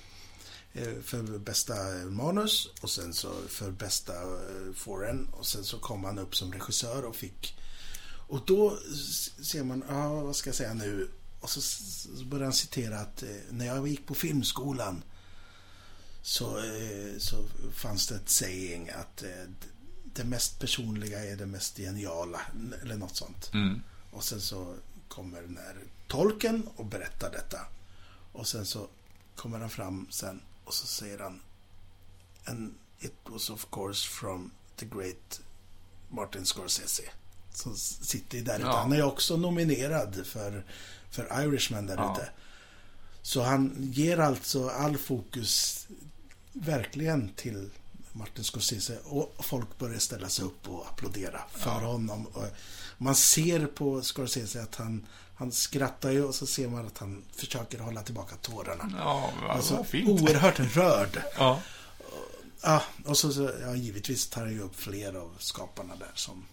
eh, för bästa manus och sen så för bästa eh, foreign och sen så kom han upp som regissör och fick och då ser man, ja vad ska jag säga nu? Och så börjar han citera att eh, när jag gick på filmskolan så, eh, så fanns det ett saying att eh, det mest personliga är det mest geniala, eller något sånt. Mm. Och sen så kommer den här tolken och berättar detta. Och sen så kommer han fram sen och så säger han And it was of course from the great Martin Scorsese. Som sitter där ute. Ja. Han är också nominerad för, för Irishman där Ja. ute. Så han ger alltså all fokus verkligen till Martin Scorsese och folk börjar ställa sig upp och applådera för Ja. honom. Och man ser på Scorsese att han, han skrattar ju och så ser man att han försöker hålla tillbaka tårarna. Ja, Alltså, fint. oerhört rörd. Ja. Ja, och så, så ja, givetvis tar han ju upp fler av skaparna där som...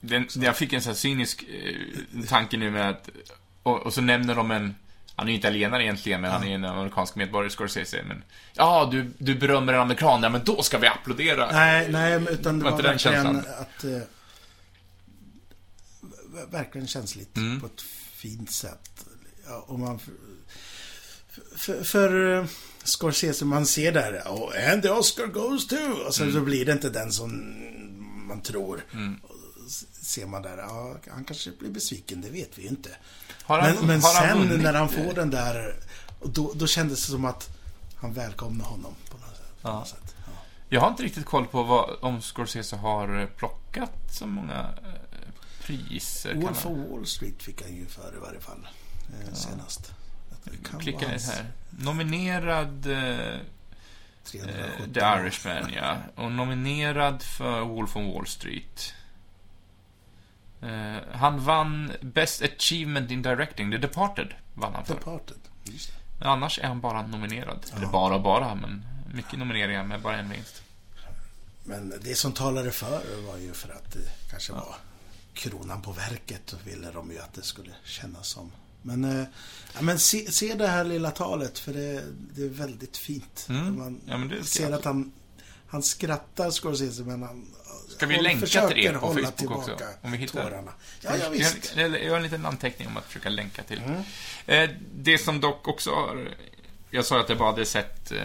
Den, jag fick en sån här cynisk eh, tanke nu med att, och, och så nämner de en, han är ju italienare egentligen, men han är en amerikansk medborgare, Scorsese, men ja, du, du berömmer en amerikan, ja men då ska vi applådera. Nej, nej, utan det Var var, den verkligen att... Eh, ver- verkligen känsligt Mm. på ett fint sätt. Ja, och man... För, för eh, Scorsese, man ser där, oh, and the Oscar goes to, och sen så blir det inte den som man tror. Mm. Ser man där, ja, han kanske blir besviken, det vet vi ju inte. Han- men men han sen vunnit? när han får den där, då, då kändes det som att han välkomnar honom på något sätt. På Ja. något sätt. Ja. Jag har inte riktigt koll på vad, om Scorsese har eh, plockat så många eh, priser. Wolf of Wall Street fick han ju för i varje fall. Eh, senast. Klicka ner här. Nominerad eh, 317. eh, The Irishman, ja. Och nominerad för Wolf on Wall Street. Eh, han vann Best Achievement in Directing, The Departed vann han för. Departed. Just det. Annars är han bara nominerad. Eller Ja. bara och bara, men mycket nomineringar med bara en vinst. Men det som talade för var ju för att det kanske var kronan på verket och ville de ju att det skulle kännas som. Men, eh, ja, men se, se det här lilla talet för det, det är väldigt fint. Mm. Man Ja, ser att han, han skrattar Scorsese men han Ska vi länka till det på Facebook också? Om vi hittar tårarna. Ja, ja, visst. Jag, jag, har en liten anteckning om att försöka länka till. Mm. Eh, det som dock också har... Jag sa att jag bara hade sett eh,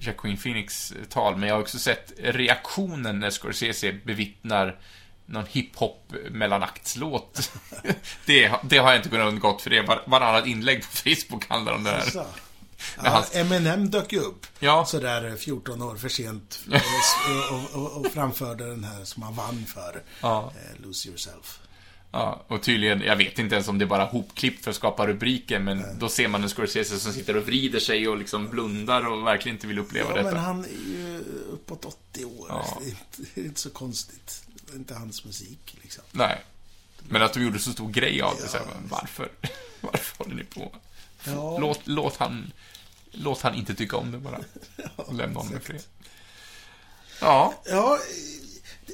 Jacqueline Phoenix tal, men jag har också sett reaktionen när Scorsese bevittnar någon hiphop mellanaktslåt. det, det har jag inte kunnat undgått, för det är var, varannat inlägg på Facebook handlar om det här. Ja, han- Eminem dök ju upp. Ja. Sådär 14 år för sent. och, och, och, framförde den här som han vann för. Ja. Eh, Lose yourself. Ja, och tydligen, jag vet inte ens om det är bara hopklipp för att skapa rubriker, men då ser man en Scorsese som sitter och vrider sig och liksom blundar och verkligen inte vill uppleva Ja, detta. men han är ju uppåt 80 år. Ja. Det, är inte, det är inte så konstigt. Det är inte hans musik liksom. Nej. Men att de gjorde så stor grej av det, så här, Ja. varför? Varför håller ni på? Ja. Låt, låt han... Låt han inte tycka om det bara. Lämna honom i fred. Ja, Ja,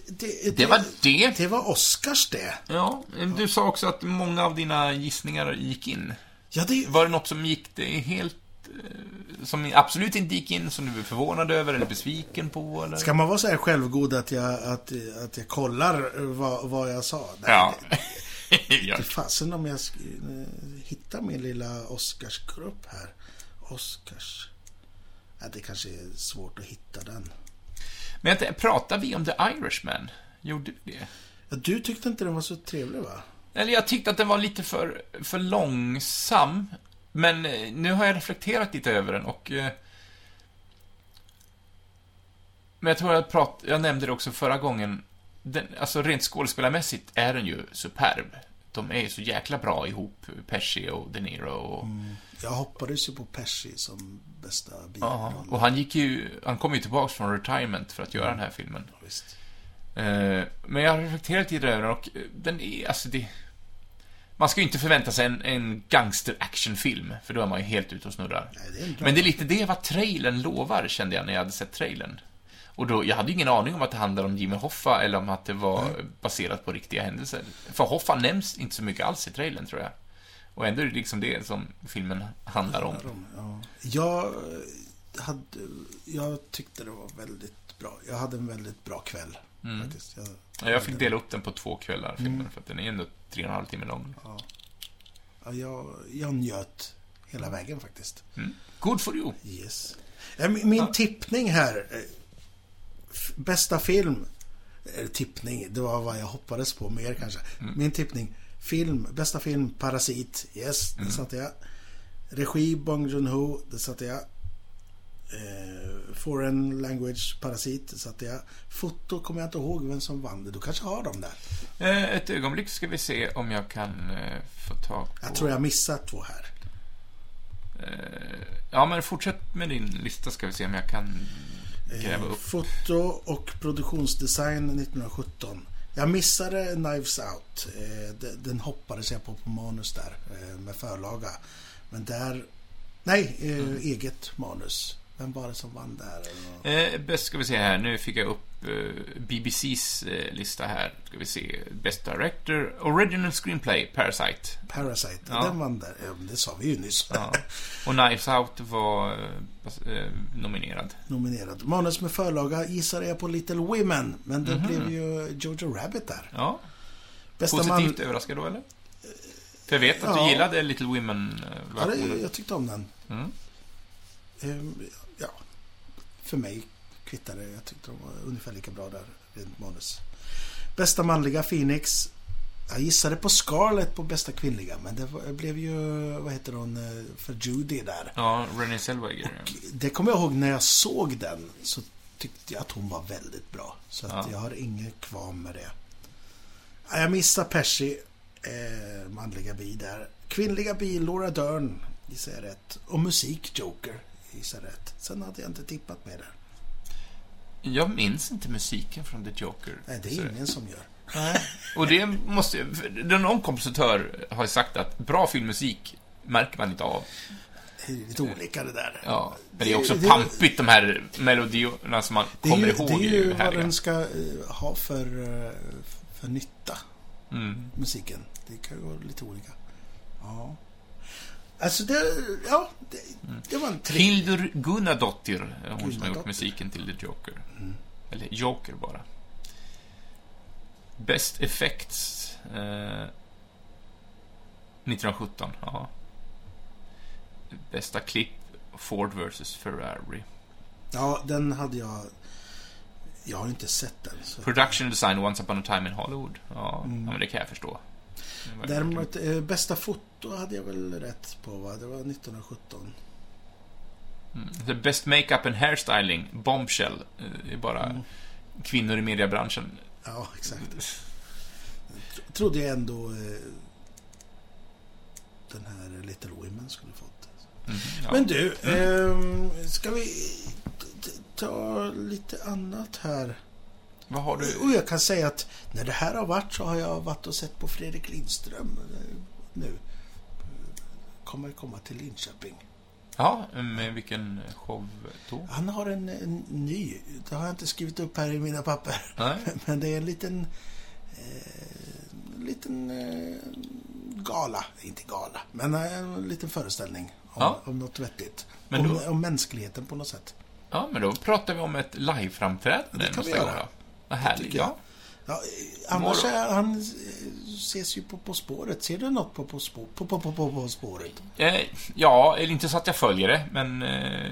det, det, det var det. Det var Oscars det. Ja, du sa också att många av dina gissningar gick in. Ja, det, Var det något som gick det helt... eh, Som absolut inte gick in, som du är förvånad över eller besviken på, eller? Ska man vara så här självgod att jag, att, att jag kollar vad, vad jag sa? Nej, Ja. Det, det fasen om jag eh, hittar min lilla Oscarsgrupp här. Oscars. Ja, det kanske är svårt att hitta den. Men pratar vi om The Irishman? Gjorde vi det? Ja, du tyckte inte den var så trevlig va? Eller jag tyckte att den var lite för, för långsam. Men eh, nu har jag reflekterat lite över den och... eh, Men jag tror jag, prat, jag nämnde det också förra gången. Den, alltså rent skådespelarmässigt är den ju superb. De är ju så jäkla bra ihop, Pesci och De Niro och... Jag hoppades ju på Pesci som bästa Ja, biroll. och han gick ju... Han kom ju tillbaks från retirement för att göra den här filmen. Visst. Eh, Men jag har reflekterat lite över den och eh, den är, alltså det... Man ska ju inte förvänta sig en, en gangster-actionfilm, för då är man ju helt ute och snurrar. Nej, det. Men det är lite det vad trailern lovar, kände jag när jag hade sett trailern. Och då, jag hade ingen aning om att det handlade om Jimmy Hoffa eller om att det var baserat på riktiga händelser. För Hoffa nämns inte så mycket alls i trailern, tror jag. Och ändå är det liksom det som filmen handlar om. Ja. Jag, eh, hade, jag tyckte det var väldigt bra. Jag hade en väldigt bra kväll. Mm. Faktiskt. Jag, Ja, Jag fick dela upp den på två kvällar, filmen, för att den är ändå tre och en halv timme lång. ja, jag, jag njöt hela vägen faktiskt. Mm. Good for you! Yes. Eh, Min, min Ja. tippning här. Eh, Bästa film. Eller tippning, det var vad jag hoppades på mer kanske. Mm. Min tippning. Film, bästa film, Parasit. Yes, Mm. det satte jag. Regi, Bong Joon-Ho. Det satte jag. Eh, foreign language, Parasit. Det satte jag. Foto kommer jag inte ihåg vem som vann det. Du kanske har dem där. Eh, ett ögonblick ska vi se om jag kan eh, få tag på... Jag tror jag missat två här. Eh, ja, men fortsätt med din lista ska vi se om jag kan gräva Eh, upp. Foto och produktionsdesign 1917. Jag missade Knives Out. Eh, de- Den hoppades jag på på manus där eh, med förlaga. Men där... Nej, Mm. eget manus. Vem var det som vann där? Eh, bäst ska vi se här, nu fick jag upp eh, BBCs eh, lista här. Ska vi se, Best Director, Original Screenplay, Parasite. Parasite. Ja. Den vann där. Ja, det sa vi ju nyss. Ja. Och Knives Out var eh, eh, nominerad. Nominerad. Manus med förlaga gissade jag på Little Women. Men det Mhm. blev ju Jojo Rabbit där. Ja, Bästa positivt man... överraskad då, eller? För jag vet att Ja. du gillade Little Ja, Women-versionen. det, jag tyckte om den. Mm. Ehm, Ja, för mig kvittar det. Jag tyckte de var ungefär lika bra där, rent manus. Bästa manliga Phoenix. Jag gissade på Scarlett på bästa kvinnliga, men det var, blev ju, vad heter hon, eh, för Judy där. Ja, Renée Zellweger. Och det kommer jag ihåg när jag såg den, så tyckte jag att hon var väldigt bra. Så att Ja. jag har inget kvar med det. Ja, Jag missar Percy, eh, manliga bi där. Kvinnliga bi, Laura Dern, gissar jag rätt. Och musik, Joker, gissar jag rätt. Sen hade jag inte tippat med där. Jag minns inte musiken från The Joker. Nej, det är ingen som gör. Och det måste... för Någon kompositör har ju sagt att bra filmmusik märker man inte av. Det är lite olika det där. Ja, men det är också Det- pampigt, de här melodierna som man Det kommer ju, ihåg. det är ju vad den ska eh, ha för, eh, för nytta, Mm. musiken. Det kan ju vara lite olika. Ja. Alltså det, ja, det, det var en tre... Hildur Gunnadottir, är hon som har gjort musiken till The Joker. Mm. Eller Joker bara. Best Effects. Eh, 1917, ja. Bästa klipp, Ford vs Ferrari. Ja, den hade jag... Jag har inte sett den. Så. Production design, Once upon a time in Hollywood. Ja, Mm. ja men det kan jag förstå. Var- Däremot, eh, bästa foto hade jag väl rätt på, va? Det var 1917. Mm. Best Makeup and Hairstyling, Bombshell. Eh, Det är bara Mm. kvinnor i mediebranschen. Ja, exakt. Tro- Trodde jag ändå eh, den här Little Women skulle fått. Mm, ja. Men du, ehm, ska vi ta lite annat här? Vad har du? Och jag kan säga att när det här har varit så har jag varit och sett på Fredrik Lindström eh, nu. Kommer komma till Linköping. Ja, med vilken show då? Han har en, en ny, det har jag inte skrivit upp här i mina papper. Nej? Men det är en liten, eh, en liten eh, gala, inte gala, men en liten föreställning om, Ja. om något vettigt. Men om, då- om mänskligheten på något sätt. Ja, men då pratar vi om ett liveframträdande nästa gång. Vad härligt. jag. Ja. Eh, annars är han eh, ses ju på På spåret. Ser du något på På, spå, på, på, på, på, på spåret? Eh, ja, eller inte så att jag följer det, men eh,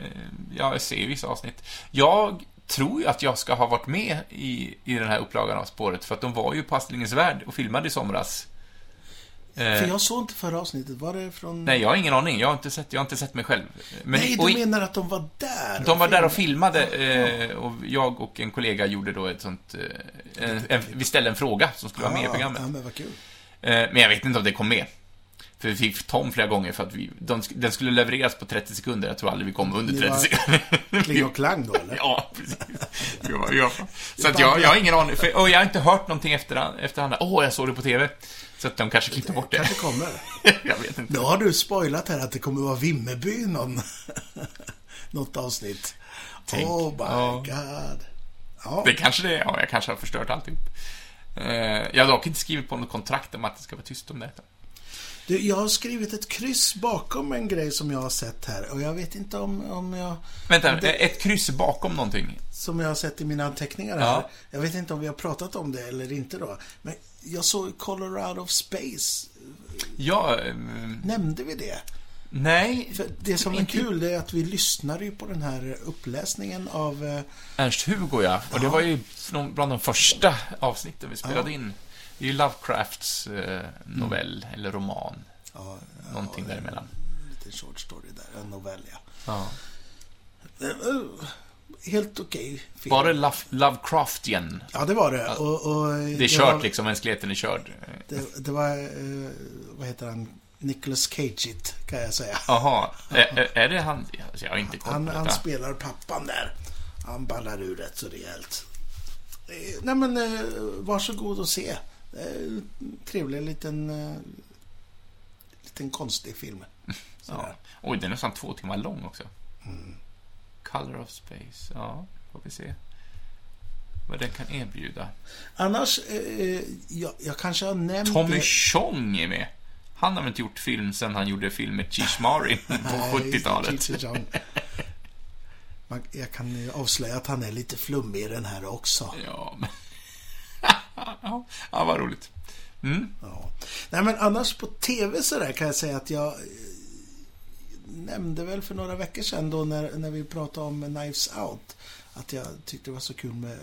jag ser vissa avsnitt. Jag tror ju att jag ska ha varit med i, i den här upplagan av spåret, för att de var ju på Astringens Värld och filmade i somras. Eh, För jag såg inte förra avsnittet. Var det från... Nej, jag har ingen aning. Jag har inte sett, jag har inte sett mig själv. Men, Nej, du menar att de var där? De var där och filmade eh, och jag och en kollega gjorde då ett sånt... Eh, en, en, vi ställde en fråga som skulle vara med i programmet. Ja, men vad kul. Men jag vet inte om det kom med. För vi fick Tom flera gånger för att vi, de, den skulle levereras på 30 sekunder. Jag tror aldrig vi kom under Ni 30 var- sekunder. Kling och klang då, eller? ja, precis. Ja, ja. Så att jag, jag har ingen aning. För, och jag har inte hört någonting efter, efterhand. Åh, jag såg det på TV. Så att de kanske klippte bort det. kanske kommer. jag vet inte. Då har du spoilat här att det kommer vara Vimmerby någon... något avsnitt. Tänk. Oh my Ja. god. Ja. Det kanske det är. Ja, jag kanske har förstört alltihop. Eh, jag har dock inte skrivit på något kontrakt om att det ska vara tyst om detta. Du, jag har skrivit ett kryss bakom en grej som jag har sett här och jag vet inte om, om jag... Vänta, om det- ett kryss bakom någonting. Som jag har sett i mina anteckningar här. Ja. Jag vet inte om vi har pratat om det eller inte då. Men jag såg Color Out of Space. Ja, eh, Nämnde vi det? nej. För det som är Inte- kul är att vi lyssnade ju på den här uppläsningen av... eh, Ernst-Hugo, ja. Och det var ju bland de första avsnitten vi spelade Ja. in. Det är ju Lovecrafts eh, novell, eller roman. Ja, Någonting ja, däremellan. En liten short story där, en novell ja. Ja. Helt okej film. Var det Love, Lovecraftian? Ja, det var det. Och, och Det är kört var, liksom, mänskligheten är körd. Det, det var, eh, vad heter han, Nicholas Cage kan jag säga. Jaha, är, är det han? Alltså, Jag har inte koll Han, han spelar pappan där. Han ballar ur rätt så rejält. Eh, Nej men, eh, varsågod och se. Eh, Trevlig liten, eh, liten konstig film. Ja. Oj, den är nästan två timmar lång också. Color of Space, ja, får vi se. Vad den kan erbjuda. Annars, eh, jag, jag kanske har nämnt Tommy. Chong är med. Han har väl inte gjort film sen han gjorde film med Cheech Marin på Nej, 70-talet. Cheech Chong. Man, jag kan avslöja att han är lite flummig i den här också. Ja, men... ja, vad roligt. Mm. Ja. Nej, men annars på TV så där kan jag säga att jag eh, nämnde väl för några veckor sedan då när, när vi pratade om Knives Out att jag tyckte det var så kul med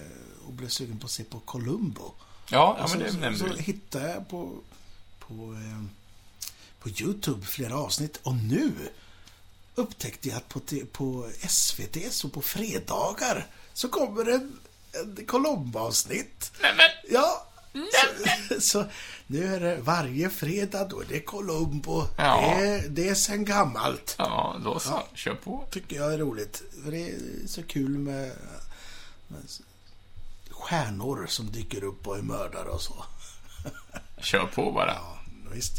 och blev sugen på att se på Columbo. Ja, ja men så, det så, nämnde så du. hittade jag på, på, eh, på YouTube flera avsnitt och nu upptäckte jag att på, på SVT så på fredagar så kommer det en Columbo-avsnitt. Ja, så, så nu är det varje fredag, då är det Columbo. Ja. Det, är, det är sen gammalt. Ja, då så. Kör på. Tycker jag är roligt. För det är så kul med, med stjärnor som dyker upp och är mördare och så. Kör på bara. Ja, visst.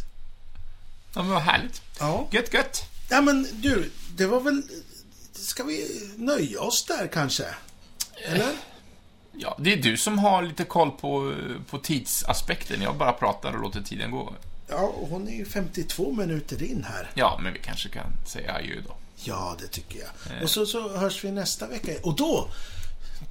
Ja, men vad härligt. Ja. Gött, gött. ja, men du, det var väl... Ska vi nöja oss där kanske? Eller? Ja, det är du som har lite koll på, på tidsaspekten. Jag bara pratar och låter tiden gå. Ja, hon är ju 52 minuter in här. Ja, men vi kanske kan säga adjö då. Ja, det tycker jag. Eh. Och så, så hörs vi nästa vecka. Och då,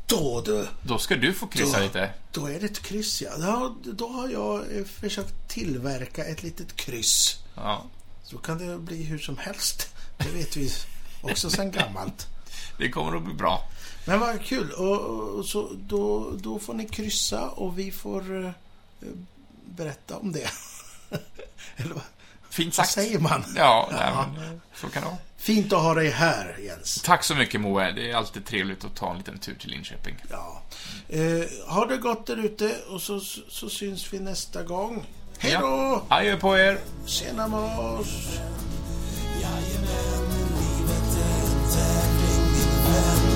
då, då, Då ska du få kryssa Då- lite. Då är det ett kryss, ja. ja. Då har jag eh, försökt tillverka ett litet kryss. Ja, Så kan det bli hur som helst. Det vet vi också sedan gammalt. det kommer att bli bra. Men vad kul. Och, och så, då, då får ni kryssa och vi får eh, berätta om det. Eller vad, Fint vad sagt. säger man? Ja, nej, Ja. men, så kan det vara. Fint att ha dig här, Jens. Tack så mycket Moe. Det är alltid trevligt att ta en liten tur till Linköping. Ja. Eh, ha det gott där ute och så, så syns vi nästa gång. Hej då! Ja. Adjö på er. Tjena Mors! Jajamän, livet är en tävling min vän